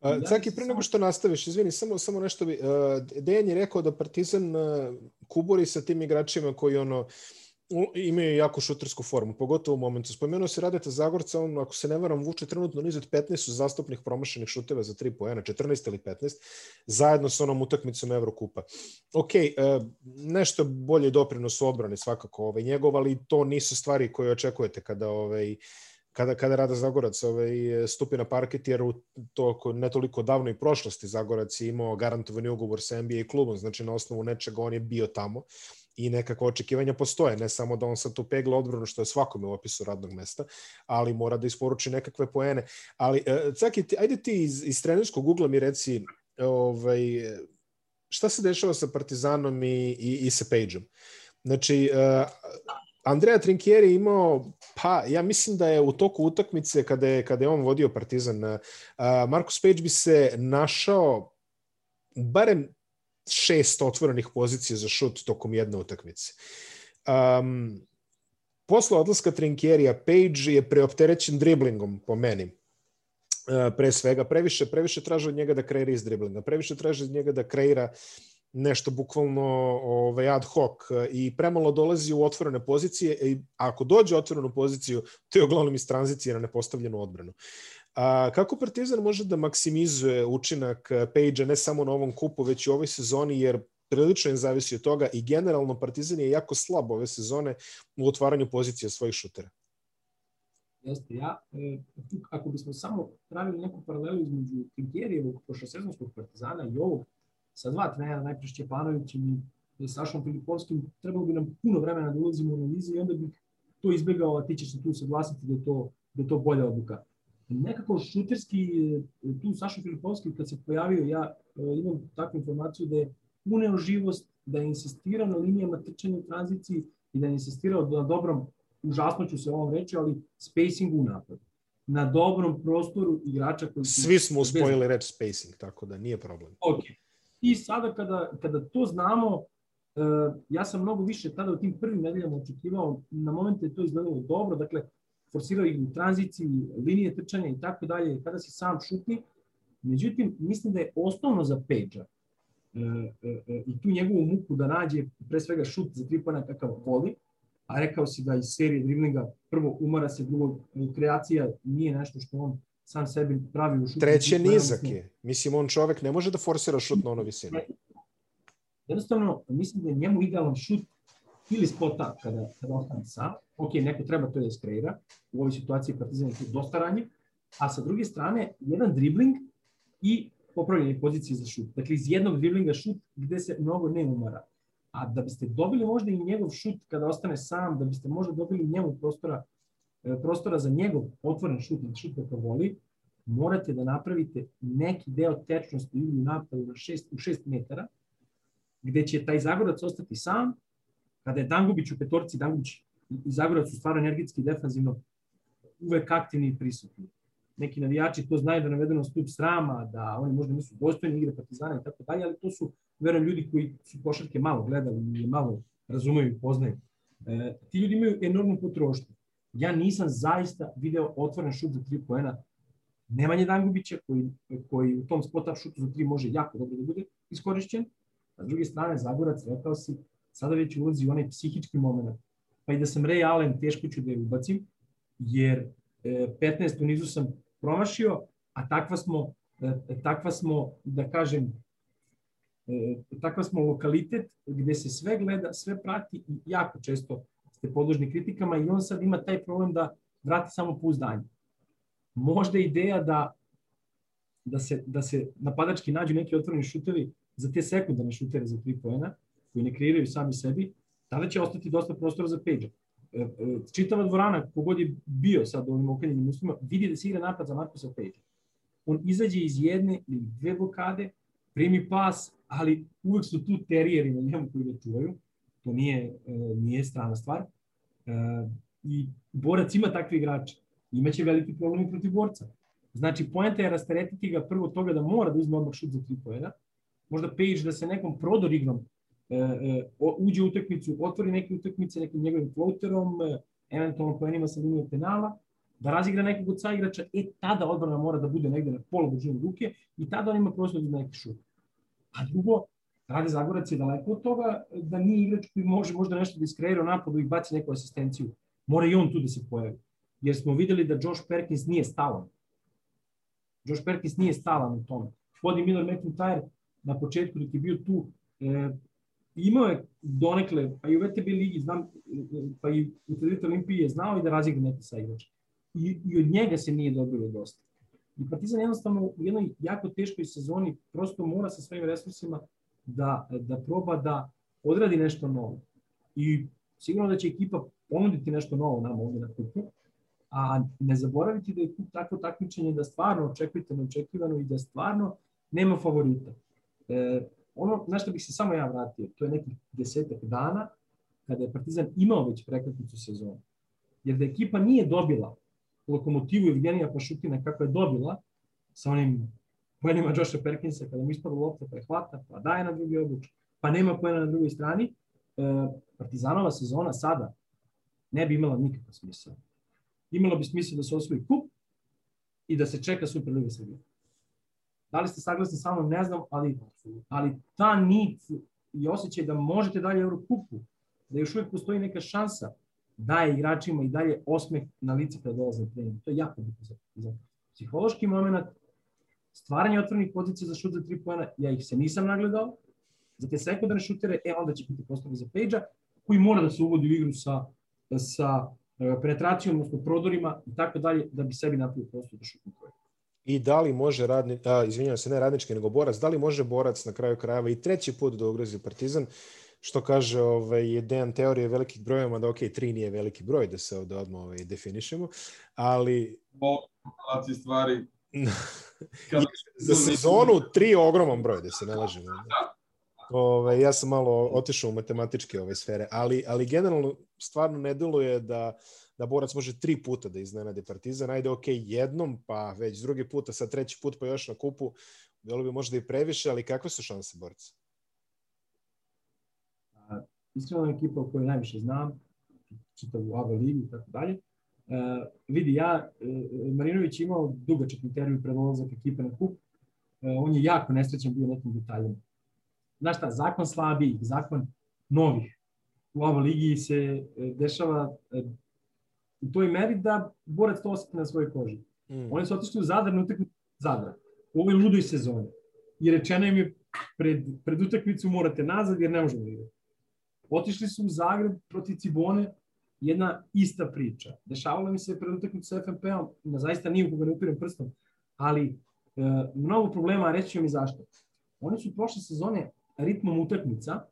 Uh, Caki, pre nego što nastaviš, izvini, samo, samo nešto bi... Uh, Dejan je rekao da Partizan uh, kuburi sa tim igračima koji ono imaju jako šutersku formu, pogotovo u momentu. Spomenuo se Radeta Zagorca, on, ako se ne varam, vuče trenutno niz od 15 su zastupnih promašenih šuteva za 3 poena, 14 ili 15, zajedno sa onom utakmicom Evrokupa. Ok, nešto bolje doprinos u obrani svakako ovaj, njegov, ali to nisu stvari koje očekujete kada ovaj, kada, kada Rada Zagorac ovaj, stupi na parket, jer u to ne toliko davno i prošlosti Zagorac je imao garantovani ugovor sa NBA klubom, znači na osnovu nečega on je bio tamo i nekako očekivanja postoje, ne samo da on sad tu pegla odbranu što je svakome u opisu radnog mesta, ali mora da isporuči nekakve poene. Ali, e, Caki, ti, ajde ti iz, iz trenerskog ugla mi reci ovaj, šta se dešava sa Partizanom i, i, i sa Pageom. Znači, uh, Andrea Trinkieri imao, pa ja mislim da je u toku utakmice kada je, kada je on vodio Partizan, uh, Markus Page bi se našao barem šest otvorenih pozicija za šut tokom jedne utakmice. Um, posle odlaska Trinkjerija, Page je preopterećen driblingom, po meni. Uh, pre svega, previše, previše traže od njega da kreira iz driblinga, previše traže od njega da kreira nešto bukvalno ovaj, ad hoc i premalo dolazi u otvorene pozicije i ako dođe u otvorenu poziciju, to je uglavnom iz tranzicije na nepostavljenu odbranu. A, kako Partizan može da maksimizuje učinak Page-a ne samo na ovom kupu, već i u ovoj sezoni, jer prilično im zavisi od toga i generalno Partizan je jako slab ove sezone u otvaranju pozicija svojih šutera. Jeste, ja, e, ako bismo samo pravili neku paralelu između Tinkerijevog prošlosezonskog Partizana i ovog, sa dva trenera, najpre Šćepanovićem i Sašom Filipovskim, trebalo bi nam puno vremena da ulazimo u analize i onda bih to izbegao, a ti ćeš se tu saglasiti da je to, da je to bolja odluka nekako šuterski, tu Saša Filipovski kad se pojavio, ja e, imam takvu informaciju da je uneo živost, da je insistirao na linijama trčanja u tranziciji i da je insistirao na dobrom, užasno ću se ovom reći, ali spacingu u napadu. Na dobrom prostoru igrača koji. Svi smo uspojili reč spacing, tako da nije problem. Ok. I sada kada, kada to znamo, uh, ja sam mnogo više tada u tim prvim nedeljama očekivao, na momente je to izgledalo dobro, dakle, forsirao ih u tranziciji, linije trčanja i tako dalje, kada si sam šutni. Međutim, mislim da je osnovno za Pejđa e, e, e, i tu njegovu muku da nađe pre svega šut za tri pojena kakav voli, a rekao si da iz serije driblinga prvo umara se, drugo kreacija nije nešto što on sam sebi pravi u šutu. Treće nizak je. Mislim, on čovek ne može da forsira šut na ono visinu. Jednostavno, mislim da je njemu idealan šut ili spota kada, kada ostane sam, ok, neko treba to da iskreira, u ovoj situaciji Partizan je tu dosta ranjiv, a sa druge strane, jedan dribling i popravljanje pozicije za šut. Dakle, iz jednog driblinga šut gde se mnogo ne umara. A da biste dobili možda i njegov šut kada ostane sam, da biste možda dobili njemu prostora, e, prostora za njegov otvoren šut ili šut kako voli, morate da napravite neki deo tečnosti ili napadu na šest, u 6 metara, gde će taj Zagorac ostati sam, kada je Dangubić u petorci, Dangubić i Zagorac su stvarno energetski i defanzivno uvek aktivni i prisutni. Neki navijači to znaju da navedeno stup srama, da oni možda nisu dostojni igre Partizana i tako dalje, ali to su, verujem, ljudi koji su košarke malo gledali i malo razumeju i poznaju. E, ti ljudi imaju enormnu potrošnju. Ja nisam zaista video otvoren šut za tri poena Nemanje Dangubića koji, koji u tom spot-up šutu za tri može jako dobro da bude iskorišćen. A s druge strane, Zagorac, rekao si, sada već ulazi onaj psihički moment. Pa i da sam Ray Allen, teško ću da je ubacim, jer e, 15 u nizu sam promašio, a takva smo, e, takva smo da kažem, e, takva smo lokalitet gde se sve gleda, sve prati i jako često ste podložni kritikama i on sad ima taj problem da vrati samo pouzdanje možda ideja da, da, se, da se napadački nađu neki otvoreni šutevi za te sekundarne šutere za tri poena, koji ne kreiraju sami sebi, tada će ostati dosta prostora za Page. E, e, čitava dvorana, kogod je bio sad u ovim okrenjenim uslovima, vidi da se igra napad za Markusa Page. On izađe iz jedne ili dve blokade, primi pas, ali uvek su tu terijeri na njemu koji ne čuvaju. To nije, e, nije strana stvar. I borac ima takve igrače imaće veliki problem protiv borca. Znači, poenta je rasteretiti ga prvo toga da mora da uzme odmah šut za tri pojena, možda Page da se nekom prodor igrom uđe u utakmicu, otvori neke utakmice nekim njegovim floaterom, e, eventualno poenima sa linije penala, da razigra nekog od saigrača, e tada odbrana mora da bude negde na polu dužine ruke i tada on ima prostor da neki šut. A drugo, Rade Zagorac je daleko od toga da nije igrač koji može možda nešto da iskreira u napadu i baci neku asistenciju. Mora i on tu da se pojavi jer smo videli da Josh Perkins nije stalan. Josh Perkins nije stalan u tome. Body Miller McIntyre na početku dok je bio tu, e, imao je donekle, pa i u VTB ligi, znam, pa i u Tredita Olimpiji je znao i da razigra neki sa igrača. I, I od njega se nije dobilo dosta. I Partizan jednostavno u jednoj jako teškoj sezoni prosto mora sa svojim resursima da, da proba da odradi nešto novo. I sigurno da će ekipa ponuditi nešto novo nama ovde na kupu, a ne zaboraviti da je kup tako takmičenje da stvarno očekujete neočekivano i da stvarno nema favorita. E, ono na što bih se samo ja vratio, to je nekih desetak dana kada je Partizan imao već prekretnicu sezonu. Jer da ekipa nije dobila lokomotivu Evgenija Pašutina kako je dobila sa onim poenima Josha Perkinsa kada mu ispada lopta pa je hvata, pa daje na drugi obuč, pa nema poena na drugoj strani, e, Partizanova sezona sada ne bi imala nikakva smisla imalo bi smisla da se osvoji kup i da se čeka Superliga Srbije. Da li ste saglasni sa mnom, ne znam, ali, ali ta nit i osjećaj da možete dalje Eurokupu, da još uvijek postoji neka šansa, daje igračima i dalje osmeh na lice kada dolaze na trening. To je jako bitno za, za psihološki moment, stvaranje otvornih pozicija za šut za tri pojena, ja ih se nisam nagledao, za te sekundarne šutere, e onda će biti postavljeno za Pejđa, koji mora da se uvodi u igru sa, sa E, penetracijom, odnosno prodorima i tako dalje, da bi sebi napravio prostor da šutne trojku. I da li može radni, a, izvinjavam se, ne radnički, nego borac, da li može borac na kraju krajeva i treći put da ugrozi Partizan, što kaže ovaj, Dejan teorije velikih brojeva, da ok, tri nije veliki broj, da se ovde odmah ovaj, definišemo, ali... Po stvari... za sezonu tri ogroman broj, da se ne lažemo. Da. Ove, ja sam malo otišao u matematičke ove sfere, ali, ali generalno stvarno ne deluje da, da borac može tri puta da iznenade Partizan. Ajde, ok, jednom, pa već drugi puta, sad treći put pa još na kupu, bilo bi možda i previše, ali kakve su šanse borca? Iskreno ekipa o kojoj najviše znam, čitavu ABA ligi i tako dalje. Uh, vidi, ja, uh, Marinović imao dugačak intervju pred ulazak ekipe na kup. Uh, on je jako nesrećan bio nekim detaljima znaš šta, zakon slabijih, zakon novih u ovoj ligi se dešava u toj meri da borac to osjeti na svojoj koži. Mm. Oni su otišli u Zadar na utakmicu Zadra u ovoj ludoj sezoni. I rečeno im je pred, pred utakmicu morate nazad jer ne možemo igrati. Otišli su u Zagreb protiv Cibone, jedna ista priča. Dešavalo mi se pred utakmicu sa FNP-om, na zaista nije u koga ne upirem prstom, ali e, mnogo problema, reći ću mi zašto. Oni su prošle sezone ritmom utakmica,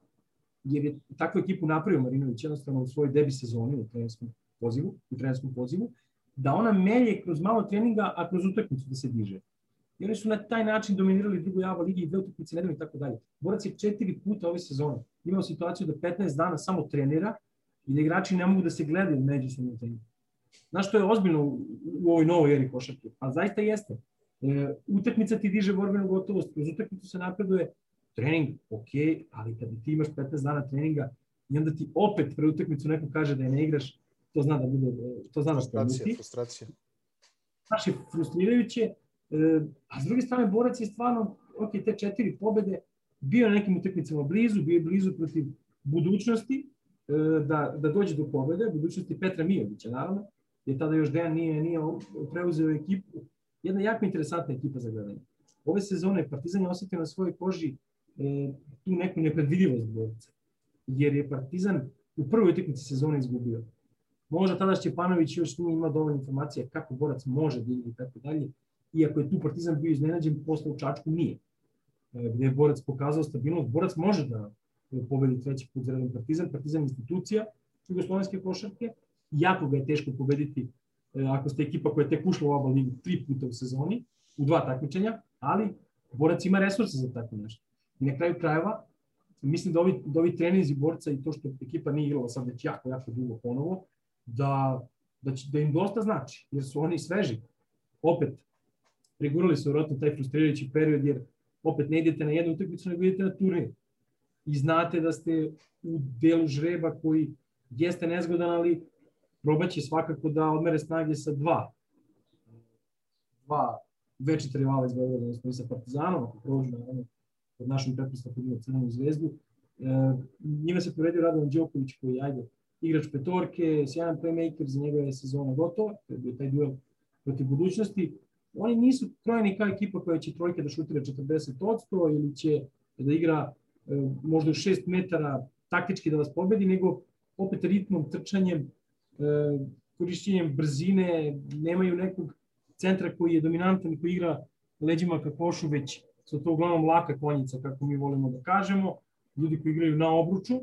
jer je takvu ekipu napravio Marinović jednostavno u svojoj debi sezoni u trenerskom pozivu, u trenerskom pozivu, da ona melje kroz malo treninga, a kroz utakmicu da se diže. i oni su na taj način dominirali drugu java ligi i dve utakmice nedeljno i tako dalje. Borac je četiri puta ove sezone imao situaciju da 15 dana samo trenira i da igrači ne mogu da se gledaju međusobno treningu. Znaš što je ozbiljno u, u ovoj novoj eri košarke? Pa zaista jeste. E, utakmica ti diže borbenu gotovost, kroz utakmicu se napreduje, trening, ok, ali kada ti imaš 15 dana treninga i onda ti opet pre utakmicu neko kaže da je ne igraš, to zna da bude, to zna da frustracija, frustracija. Znaš, je frustrirajuće, e, a s druge strane borac je stvarno, ok, te četiri pobede, bio na nekim utakmicama blizu, bio je blizu protiv budućnosti, e, da, da dođe do pobede, budućnosti Petra Mijovića, naravno, jer tada još Dejan nije, nije preuzeo ekipu. Jedna jako interesantna ekipa za gledanje. Ove sezone Partizan je osetio na svojoj koži e, tu neku nepredvidivost borca. Jer je Partizan u prvoj utakmici sezone izgubio. Možda tada Šćepanović još nije imao dovoljno informacija kako borac može da igra i tako dalje. Iako je tu Partizan bio iznenađen, posle u Čačku nije. E, gde je borac pokazao stabilnost. Borac može da pobedi treći put za redom Partizan. Partizan institucija jugoslovenske košarke. Jako ga je teško pobediti e, ako ste ekipa koja je tek ušla u oba ligu tri puta u sezoni, u dva takmičenja, ali borac ima resurse za tako nešto. I na kraju krajeva, mislim da ovi, da ovi trenizi borca i to što ekipa nije igrala sad već jako, jako dugo ponovo, da, da, će, da im dosta znači, jer su oni sveži. Opet, pregurali su vjerojatno taj frustrirajući period, jer opet ne idete na jednu utakmicu, nego idete na turnir. I znate da ste u delu žreba koji jeste nezgodan, ali probaće svakako da odmere snage sa dva. Dva večita rivala iz Beograda, odnosno i sa Partizanom, ako prođu na pod našom pretpostavkom ima Crvenu zvezdu. E, njima se povedio Radovan Đoković koji ajde igrač petorke, sjajan playmaker, za njega je sezona gotova, to je bio taj duel protiv budućnosti. Oni nisu krojeni kao ekipa koja će trojke da šutira 40% ili će da igra e, možda u 6 metara taktički da vas pobedi, nego opet ritmom, trčanjem, e, korišćenjem brzine, nemaju nekog centra koji je dominantan koji igra leđima ka košu, već su to uglavnom laka konjica, kako mi volimo da kažemo, ljudi koji igraju na obruču,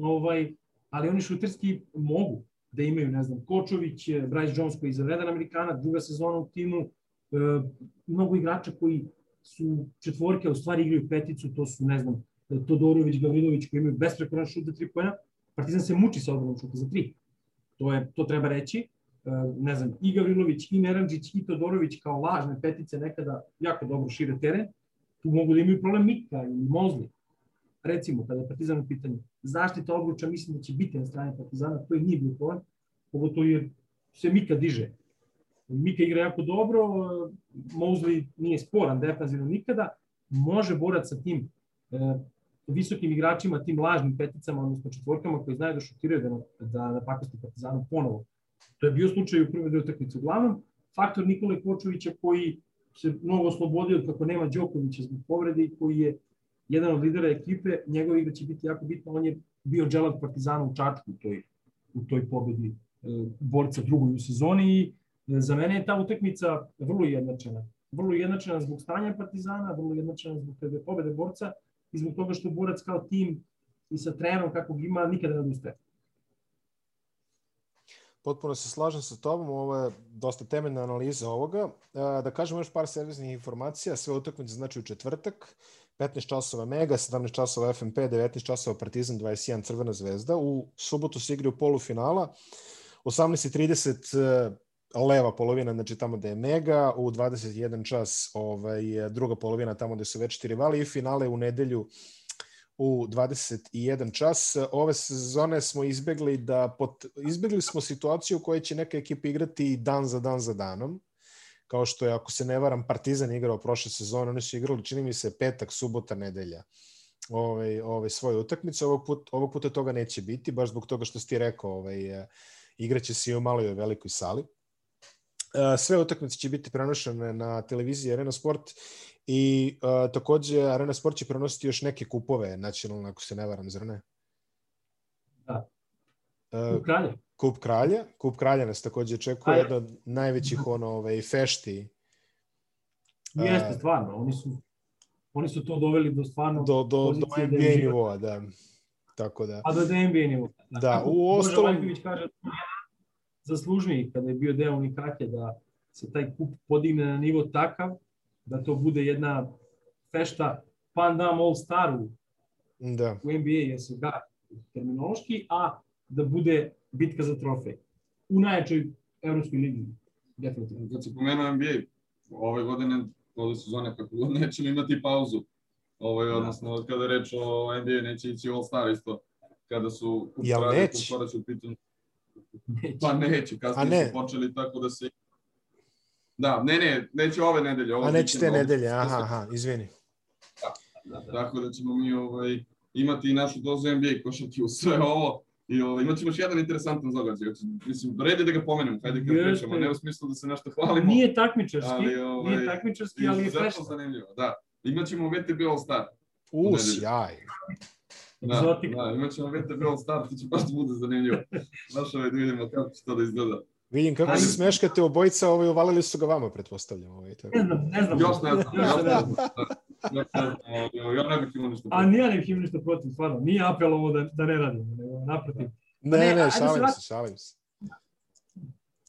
ovaj, ali oni šuterski mogu da imaju, ne znam, Kočović, Bryce Jones koji je izavredan Amerikana, druga sezona u timu, e, mnogo igrača koji su četvorke, a u stvari igraju peticu, to su, ne znam, Todorović, Gavrilović koji imaju besprekoran šut za tri pojena, Partizan se muči sa odbranom šuta za tri. To, je, to treba reći. Ne znam, i Gavrilović, i Neranđić, i Todorović kao lažne petice nekada jako dobro šire teren. Tu mogu da imaju problem Mika ili Mozli. Recimo, kada je Partizan u pitanju, zaštita obruča mislim da će biti na strani Partizana, koji nije problem, pogotovo jer se Mika diže. Mika igra jako dobro, Mosley nije sporan defanzivno nikada, može borac sa tim e, visokim igračima, tim lažnim peticama, odnosno četvorkama koji znaju da šutiraju da, da napakosti Partizanu ponovo To je bio slučaj u prvoj dve utakmice. Uglavnom, faktor Nikole Kočovića koji se mnogo oslobodio kako nema Đokovića zbog povrede i koji je jedan od lidera ekipe, njegova igra će biti jako bitna. On je bio dželav Partizana u Čačku u toj, u toj pobedi e, borca drugoj u sezoni i e, za mene je ta utakmica vrlo jednačena. Vrlo jednačena zbog stanja Partizana, vrlo jednačena zbog tebe pobede borca i zbog toga što borac kao tim i sa trenerom kakvog ima nikada ne odustaje. Potpuno se slažem sa tobom, ovo je dosta temeljna analiza ovoga. Da kažemo još par servisnih informacija, sve utakmice znači u četvrtak, 15 časova Mega, 17 časova FMP, 19 časova Partizan, 21 Crvena zvezda. U subotu se igraju polufinala, 18.30 leva polovina, znači tamo da je Mega, u 21 čas ovaj, druga polovina tamo da su već rivali i finale u nedelju u 21 čas. Ove sezone smo izbegli da pot, izbegli smo situaciju u kojoj će neka ekipa igrati dan za dan za danom. Kao što je, ako se ne varam, Partizan igrao prošle sezone, oni su igrali, čini mi se, petak, subota, nedelja ovaj, ovaj, svoje utakmice. Ovog, put, ovog puta toga neće biti, baš zbog toga što si ti rekao, ovaj, igraće se i u maloj i velikoj sali. Sve utakmice će biti prenošene na televiziji Arena Sport I uh, takođe Arena Sport će prenositi još neke kupove nacionalne, ako se ne varam, zar ne? Da. Kralja. Kup kralja. Kup kralja nas takođe očekuje, jedna od najvećih ono, ovaj, fešti. Jeste, uh, stvarno. Oni su, oni su to doveli do stvarno... Do, do, do NBA nivoa, da. Tako da. A do NBA nivoa. Da, da u ostalom... Bože kaže zaslužniji kada je bio deo Unikake da se taj kup podigne na nivo takav da to bude jedna fešta Pan Dam All Staru Da. u NBA, jer se ga terminološki, a da bude bitka za trofej. U najjačoj evropskoj ligi. Definitivno. Kad si pomenuo NBA, ove godine, ove sezone, kako god nećemo imati pauzu. Ovaj, odnosno, kada je reč o NBA, neće ići All Star isto. Kada su Jel Kup Radi, neće? Pitanju. Pa neće, kasnije ne. su počeli tako da se... Da, ne, ne, neće ove nedelje. Ovo A neće te ovo- nedelje, aha, aha, izvini. Da, da. Tako da ćemo mi ovaj, imati i našu dozu NBA košarke u sve ovo. I ovaj, imat ćemo još jedan interesantan događaj. Mislim, red je da ga pomenemo, hajde kad Jeste. pričamo, ne u smislu da se nešto hvalimo. Nije takmičarski, Ali, ovaj, nije takmičarski, ali je fešta. zanimljivo, da. Imaćemo VTB All Star. U, sjaj. Da, Egzotika. da, imat ćemo VTB All Star, to će baš da bude zanimljivo. Baš ovaj da vidimo kako će to da izgleda. Vidim kako se smeškate obojica, ovaj, uvalili su ga vama, pretpostavljam. Ovaj, tako. Ne znam, ne znam. Još ne znam, Još ne znam. ovaj, ja ne bih imao ništa. A protiv. nije ne imam ništa protiv, stvarno. Nije apel ovo da, da ne radimo, nego naprotiv. Ne, Ne, ne, se šalim vrati- se, šalim se.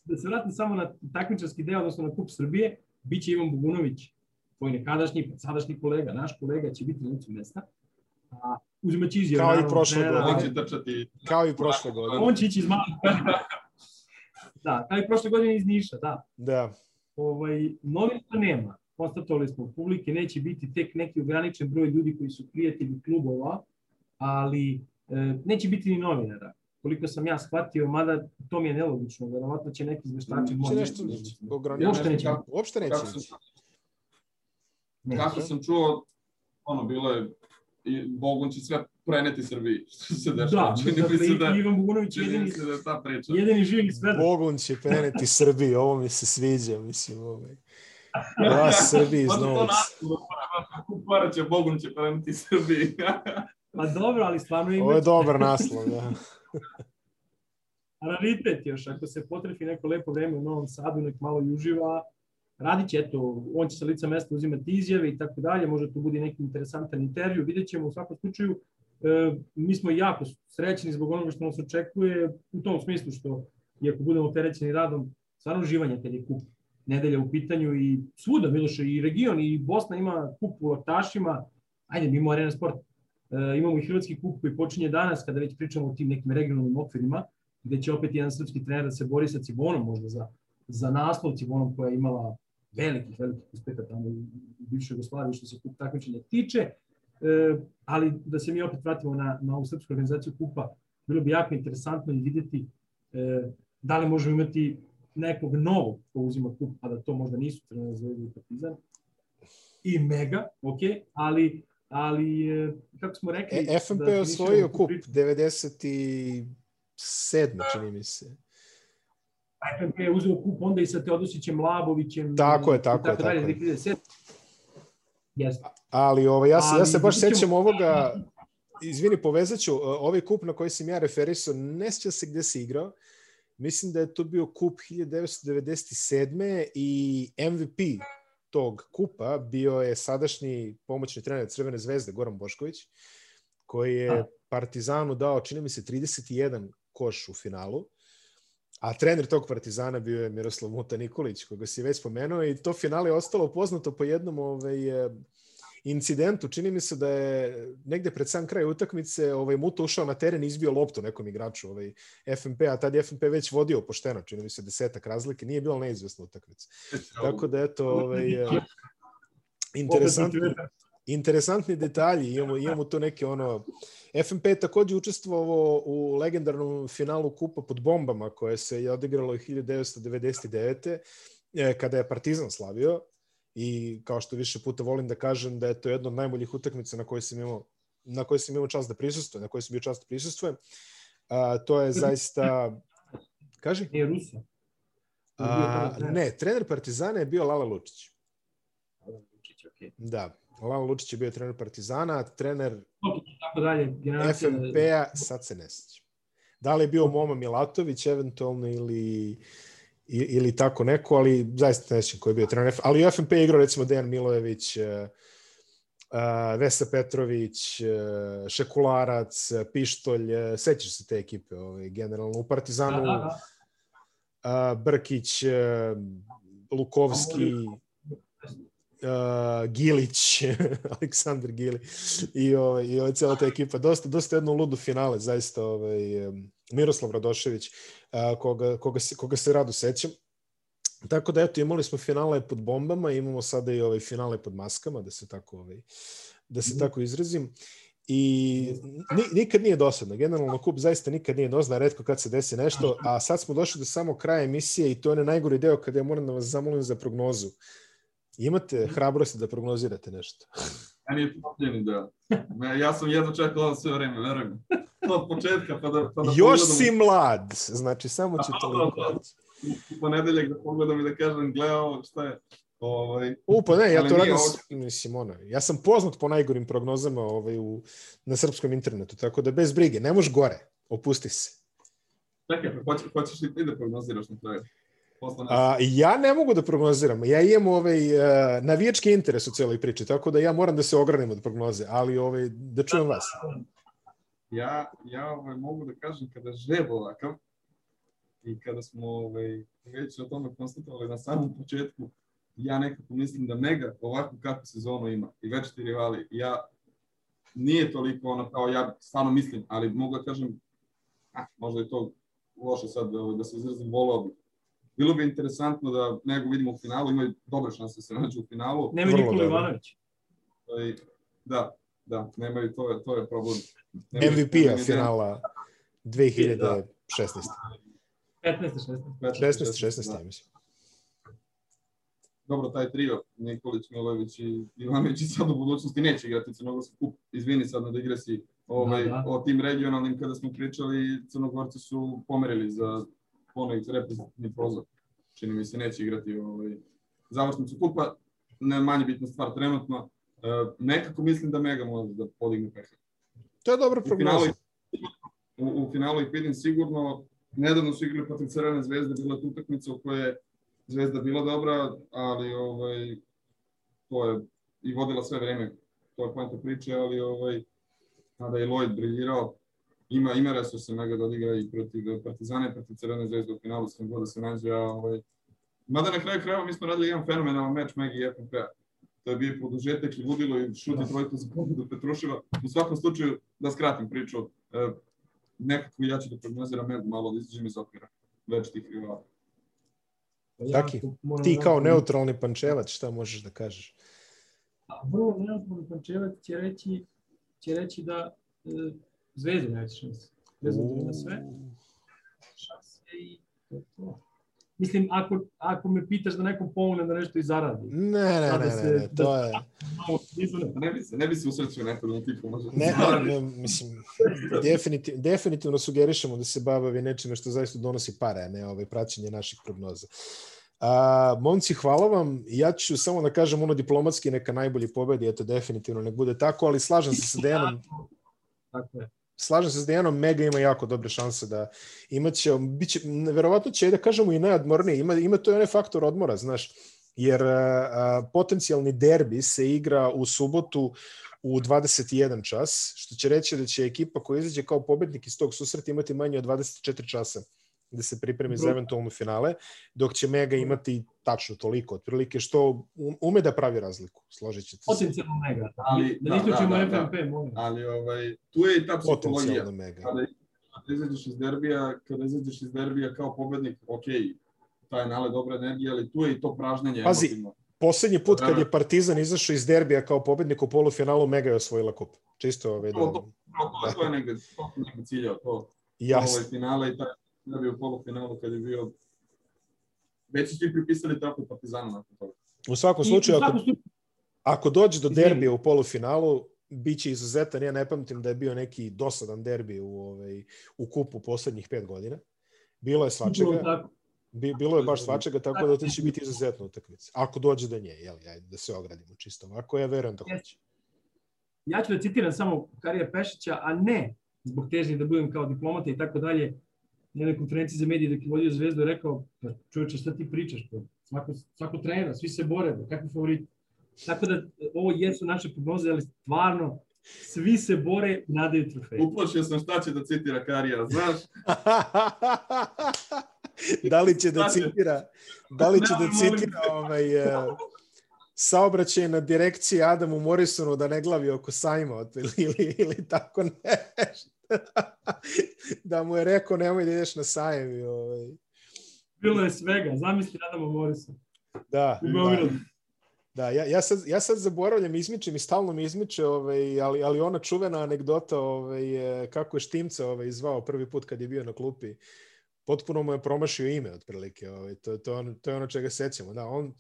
Da se vratim samo na takmičarski deo, odnosno na Kup Srbije, bit će Ivan Bogunović, tvoj nekadašnji, sadašnji kolega, naš kolega će biti na licu mesta. A, uzimaće izjav. Kao i prošle godine. On će trčati Kao i prošle godine. On će ići iz malog. Da, kao i prošle godine iz Niša, da. Da. Ovaj, novina nema. Konstatovali smo, publike neće biti tek neki ograničen broj ljudi koji su prijatelji klubova, ali e, neće biti ni novinara. Koliko sam ja shvatio, mada to mi je nelogično, verovatno će neki izveštači Mm, moći. nešto Uopšte ograničeno. neće. Uopšte neće Kako sam, kako sam čuo, ono, bilo je, Bogun će sve preneti Srbiji, što se dešava. Da, čini mi dakle, se da, Ivan Bogunović jedini, se da ta priča. jedini živi svedok. Bogun će preneti Srbiji, ovo mi se sviđa, mislim, ovaj. Glas Srbije iz Novog Kupara će, Bogun će preneti Srbiji. Pa dobro, ali stvarno ima Ovo je dobar naslov, da. raritet još. Ako se potrefi neko lepo vreme u Novom Sadu, nek malo i uživa, radit će, eto, on će sa lica mesta uzimati izjave i tako dalje, možda to bude neki interesantan intervju, vidjet ćemo u svakom slučaju. E, mi smo jako srećni zbog onoga što nas očekuje u tom smislu što, iako budemo opterećeni radom, stvarno uživanje kad je kup nedelja u pitanju i svuda, Miloše, i region, i Bosna ima kup u laktašima, ajde, mi imamo Arena Sport, e, imamo i Hrvatski kup koji počinje danas, kada već pričamo o tim nekim regionalnim okvirima, gde će opet jedan srpski trener da se bori sa Cibonom možda za, za naslov Cibonom koja je imala velikih, velikih uspeha tamo u bivšoj Jugoslaviji što se kup takmičenja tiče. E, ali da se mi opet vratimo na, na ovu srpsku organizaciju kupa, bilo bi jako interesantno i videti e, da li možemo imati nekog novog ko uzima kup, a da to možda nisu trener Zvezda i Partizan. I Mega, ok, ali ali e, kako smo rekli... E, FNP da je osvojio kup priču, 97. čini mi se. FNP je uzeo kup onda i sa Teodosićem Labovićem. Tako je, i tako je, dalje, tako je. 2007. Jeste. Ali ovaj, ja, se, ja se baš sećam ovoga, izvini, povezat ću, ovaj kup na koji sam ja referisao, ne sjećam se gde se igrao, mislim da je to bio kup 1997. i MVP tog kupa bio je sadašnji pomoćni trener Crvene zvezde, Goran Bošković, koji je A. Partizanu dao, čini mi se, 31 koš u finalu, a trener tog Partizana bio je Miroslav Muta Nikolić, koga si već spomenuo i to finale je ostalo poznato po jednom ovaj, eh, incidentu. Čini mi se da je negde pred sam kraj utakmice ovaj, Muta ušao na teren i izbio loptu nekom igraču ovaj, FNP, a tad je FNP već vodio pošteno, čini mi se desetak razlike, nije bila neizvesna utakmica. Tako da eto, ovaj, eh, interesantno, interesantni detalji, imamo, imamo tu neke ono... FNP je takođe učestvovao u legendarnom finalu kupa pod bombama koje se je odigralo 1999. eh, kada je Partizan slavio i kao što više puta volim da kažem da je to jedna od najboljih utakmica na kojoj sam imao na kojoj sam imao čast da prisustvujem, na kojoj sam bio čast da prisustvujem. A, to je zaista... Kaži? Nije Rusa. A, ne, trener Partizana je bio Lala Lučić. Okay. Da, Lala Lučić je bio trener Partizana, trener Tako dalje. FNP-a, sad se ne sjećam. Da li je bio Moma Milatović eventualno ili, ili tako neko, ali zaista ne sjećam ko je bio trener. F- Ali u FNP je igrao recimo Dejan Milojević, eh, eh, Vesa Petrović, eh, Šekularac, Pištolj, sećaš se te ekipe ovaj, generalno. U Partizanu Da, da, da. Brkić, e, Lukovski, uh, Gilić, Aleksandar Gili i, ovaj, i ovaj, cijela ta ekipa. Dosta, dosta jedno ludo finale, zaista. Ovaj, Miroslav Radošević, uh, koga, koga, se, koga se rado sećam. Tako da, eto, imali smo finale pod bombama, imamo sada i ovaj finale pod maskama, da se tako, ovaj, da se mm. tako izrazim. I ni, nikad nije dosadno. Generalno, kup zaista nikad nije dosadno, redko kad se desi nešto, a sad smo došli do samo kraja emisije i to je najgori deo kada ja moram da vas zamolim za prognozu. Imate hrabrosti da prognozirate nešto? Ja nije popljeni deo. Ja sam jedno čekao ovo sve vreme, verujem. Od početka, pa da... Pa da Još pogledam... si mlad, znači samo ću to... U ponedeljak da pogledam i da kažem, gledao šta je. Ovaj, U, pa ne, ja to radim, ovo... mislim, ono, ja sam poznat po najgorim prognozama ovaj, u, na srpskom internetu, tako da bez brige, ne možeš gore, opusti se. Čekaj, pa hoćeš, hoćeš li ti da prognoziraš na kraju? A, ja ne mogu da prognoziram. Ja imam ovaj, uh, navijački interes u celoj priči, tako da ja moram da se ogranim od prognoze, ali ovaj, da čujem vas. Ja, ja ovaj, mogu da kažem kada žreb ovakav i kada smo ovaj, već o tome konstatovali na samom početku, ja nekako mislim da Mega ovakvu kakvu sezonu ima i večeti rivali, ja nije toliko ono kao ja stvarno mislim, ali mogu da kažem, a, možda je to loše sad ovaj, da se izrazim, volao bih bilo bi interesantno da nego vidimo u finalu, imaju dobre šanse da se nađu u finalu. Nema Nikola Ivanović. Da, da, nemaju, to je, to je problem. MVP-a finala 2016. 15. 16. 16, 16, ja mislim. Dobro, taj trio, Nikolić, Milojević i Ivanović i sad u budućnosti neće igrati Crnogorski kup. Izvini sad na digresi ovaj, da, da. o tim regionalnim kada smo pričali, Crnogorci su pomerili za ponovi reprezentativni prozor. Čini mi se neće igrati ovaj, završnicu kupa. Ne manje bitna stvar trenutno. E, nekako mislim da Mega može da podigne peha. To je dobro prognoza. U, u finalu ih vidim sigurno. Nedavno su igrali protiv Crvene zvezde, bila je utakmica u kojoj je Zvezda bila dobra, ali ovaj, to je i vodila sve vreme, to je pojenta priče, ali ovaj, kada je Lloyd briljirao, ima, ima resurse mega da odigra i protiv Partizana i protiv Crvene zvezde u finalu, s kim god da se nađe, a ovaj, Mada na kraju krajeva mi smo radili jedan fenomenalan meč Megi i FNP-a. To je bio produžetak i ludilo i šut i da. trojka za pobedu Petruševa. U svakom slučaju, da skratim priču, e, nekako ja ću da prognoziram Megu malo da izađem iz okvira već tih rivala. Taki, ti kao neutralni pančevac, šta možeš da kažeš? Vrlo neutralni pančevac će reći, će reći da Zvezda šanse. Bez obzira na sve. Šanse i to to. Mislim, ako, ako me pitaš da nekom pomogne da nešto i zaradi. Ne, ne, ne, ne, ne, ne, to je... Ne bi se, ne bi se usrećio neko da ti pomože. Ne, ne, mislim, definitiv, definitivno sugerišemo da se babavi nečime što zaista donosi pare, a ne ovaj, praćenje naših prognoza. A, momci, hvala vam. Ja ću samo da kažem ono diplomatski neka najbolji pobedi, eto definitivno nek bude tako, ali slažem se sa Dejanom. Tako je slažem se s Dejanom, Mega ima jako dobre šanse da imaće, biće, verovatno će, da kažemo, i najodmornije, ima, ima to i onaj faktor odmora, znaš, jer a, potencijalni derbi se igra u subotu u 21 čas, što će reći da će ekipa koja izađe kao pobednik iz tog susreta imati manje od 24 časa da se pripremi za eventualno finale, dok će Mega imati tačno toliko, otprilike, što ume da pravi razliku, složit ćete se. Potencijalno Mega, ali, da, da, isključimo da, da, da. molim. Ali ovaj, tu je i ta psihologija. Mega. Kada, kada izađeš iz derbija, kada izađeš iz derbija kao pobednik, ok, taj nale dobra energija, ali tu je i to pražnjenje Pazi, emotivno. poslednji put kad je Partizan izašao iz derbija kao pobednik u polufinalu, Mega je osvojila kup. Čisto ovaj, da... To, to, to, to, je negde, to je negde ciljao, to. Jasno. Ovaj finale i taj derbi u polufinalu kad je bio već su svi pripisali tako Partizanu nakon toga. U svakom slučaju, ako, ako dođe do derbija u polufinalu, biće izuzetan. Ja ne pamtim da je bio neki dosadan derbi u, ovaj, u kupu poslednjih pet godina. Bilo je svačega. Bi, bilo je baš svačega, tako da to će biti izuzetna utakmica. Ako dođe do nje, jel, ajde, da se ogradimo čisto ovako, ja verujem da hoće. Ja ću da citiram samo Karija Pešića, a ne zbog težnje da budem kao diplomata i tako dalje, na jednoj konferenciji za medije dok je vodio Zvezdu je rekao, pa čovječe šta ti pričaš, pa svako, svako trenira, svi se bore, pa kakvi favoriti. Tako da ovo jesu naše prognoze, ali stvarno svi se bore i nadaju trofeje. Uplašio sam šta će da citira Karija, znaš? da li će da citira, da li će da citira ovaj, saobraćaj na direkciji Adamu Morrisonu da ne glavi oko sajma ili, ili, ili tako nešto. da mu je rekao nemoj da ideš na sajem. I, ovaj. Bilo je svega, zamisli Adama Morrisona. Da, da. Da, ja, ja, sad, ja sad zaboravljam, izmičem i stalno mi izmiče, ovaj, ali, ali ona čuvena anegdota ovaj, kako je Štimca ovaj, zvao prvi put kad je bio na klupi, potpuno mu je promašio ime otprilike. Ovaj, to, to, on, to je ono čega sećamo. Da, on,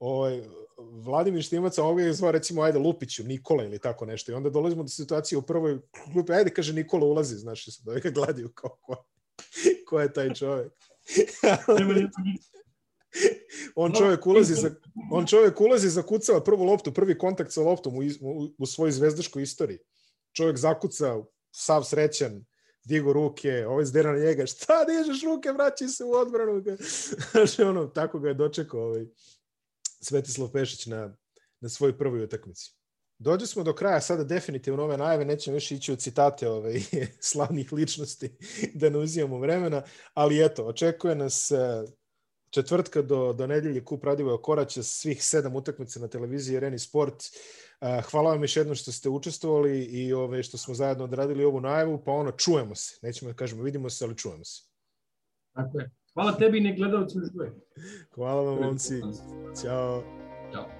ovaj, Vladimir Štimac ovoga je zvao recimo, ajde Lupiću, Nikola ili tako nešto. I onda dolazimo do situacije u prvoj klupi, ajde kaže Nikola ulazi, znaš, sad ovaj ga gledaju kao ko, ko je taj čovjek. on čovjek ulazi za on čovjek ulazi zakucava prvu loptu, prvi kontakt sa loptom u, u, u svojoj zvezdaškoj istoriji. Čovjek zakuca, sav srećan, digo ruke, ovaj zdera na njega, šta dižeš ruke, vraćaj se u odbranu. Znači, ono, tako ga je dočekao ovaj, Svetislav Pešić na, na svojoj prvoj utakmici. Dođe smo do kraja, sada definitivno ove najave, nećemo još ići u citate ovaj, slavnih ličnosti da ne uzimamo vremena, ali eto, očekuje nas eh, četvrtka do, do nedelje kup Radivoja Koraća, svih sedam utakmica na televiziji Areni Sport. Eh, hvala vam još jednom što ste učestvovali i ove, što smo zajedno odradili ovu najavu, pa ono, čujemo se. Nećemo da kažemo, vidimo se, ali čujemo se. Tako je. Hvala tebi i ne gledalci još Hvala vam, momci. Ćao. Ćao.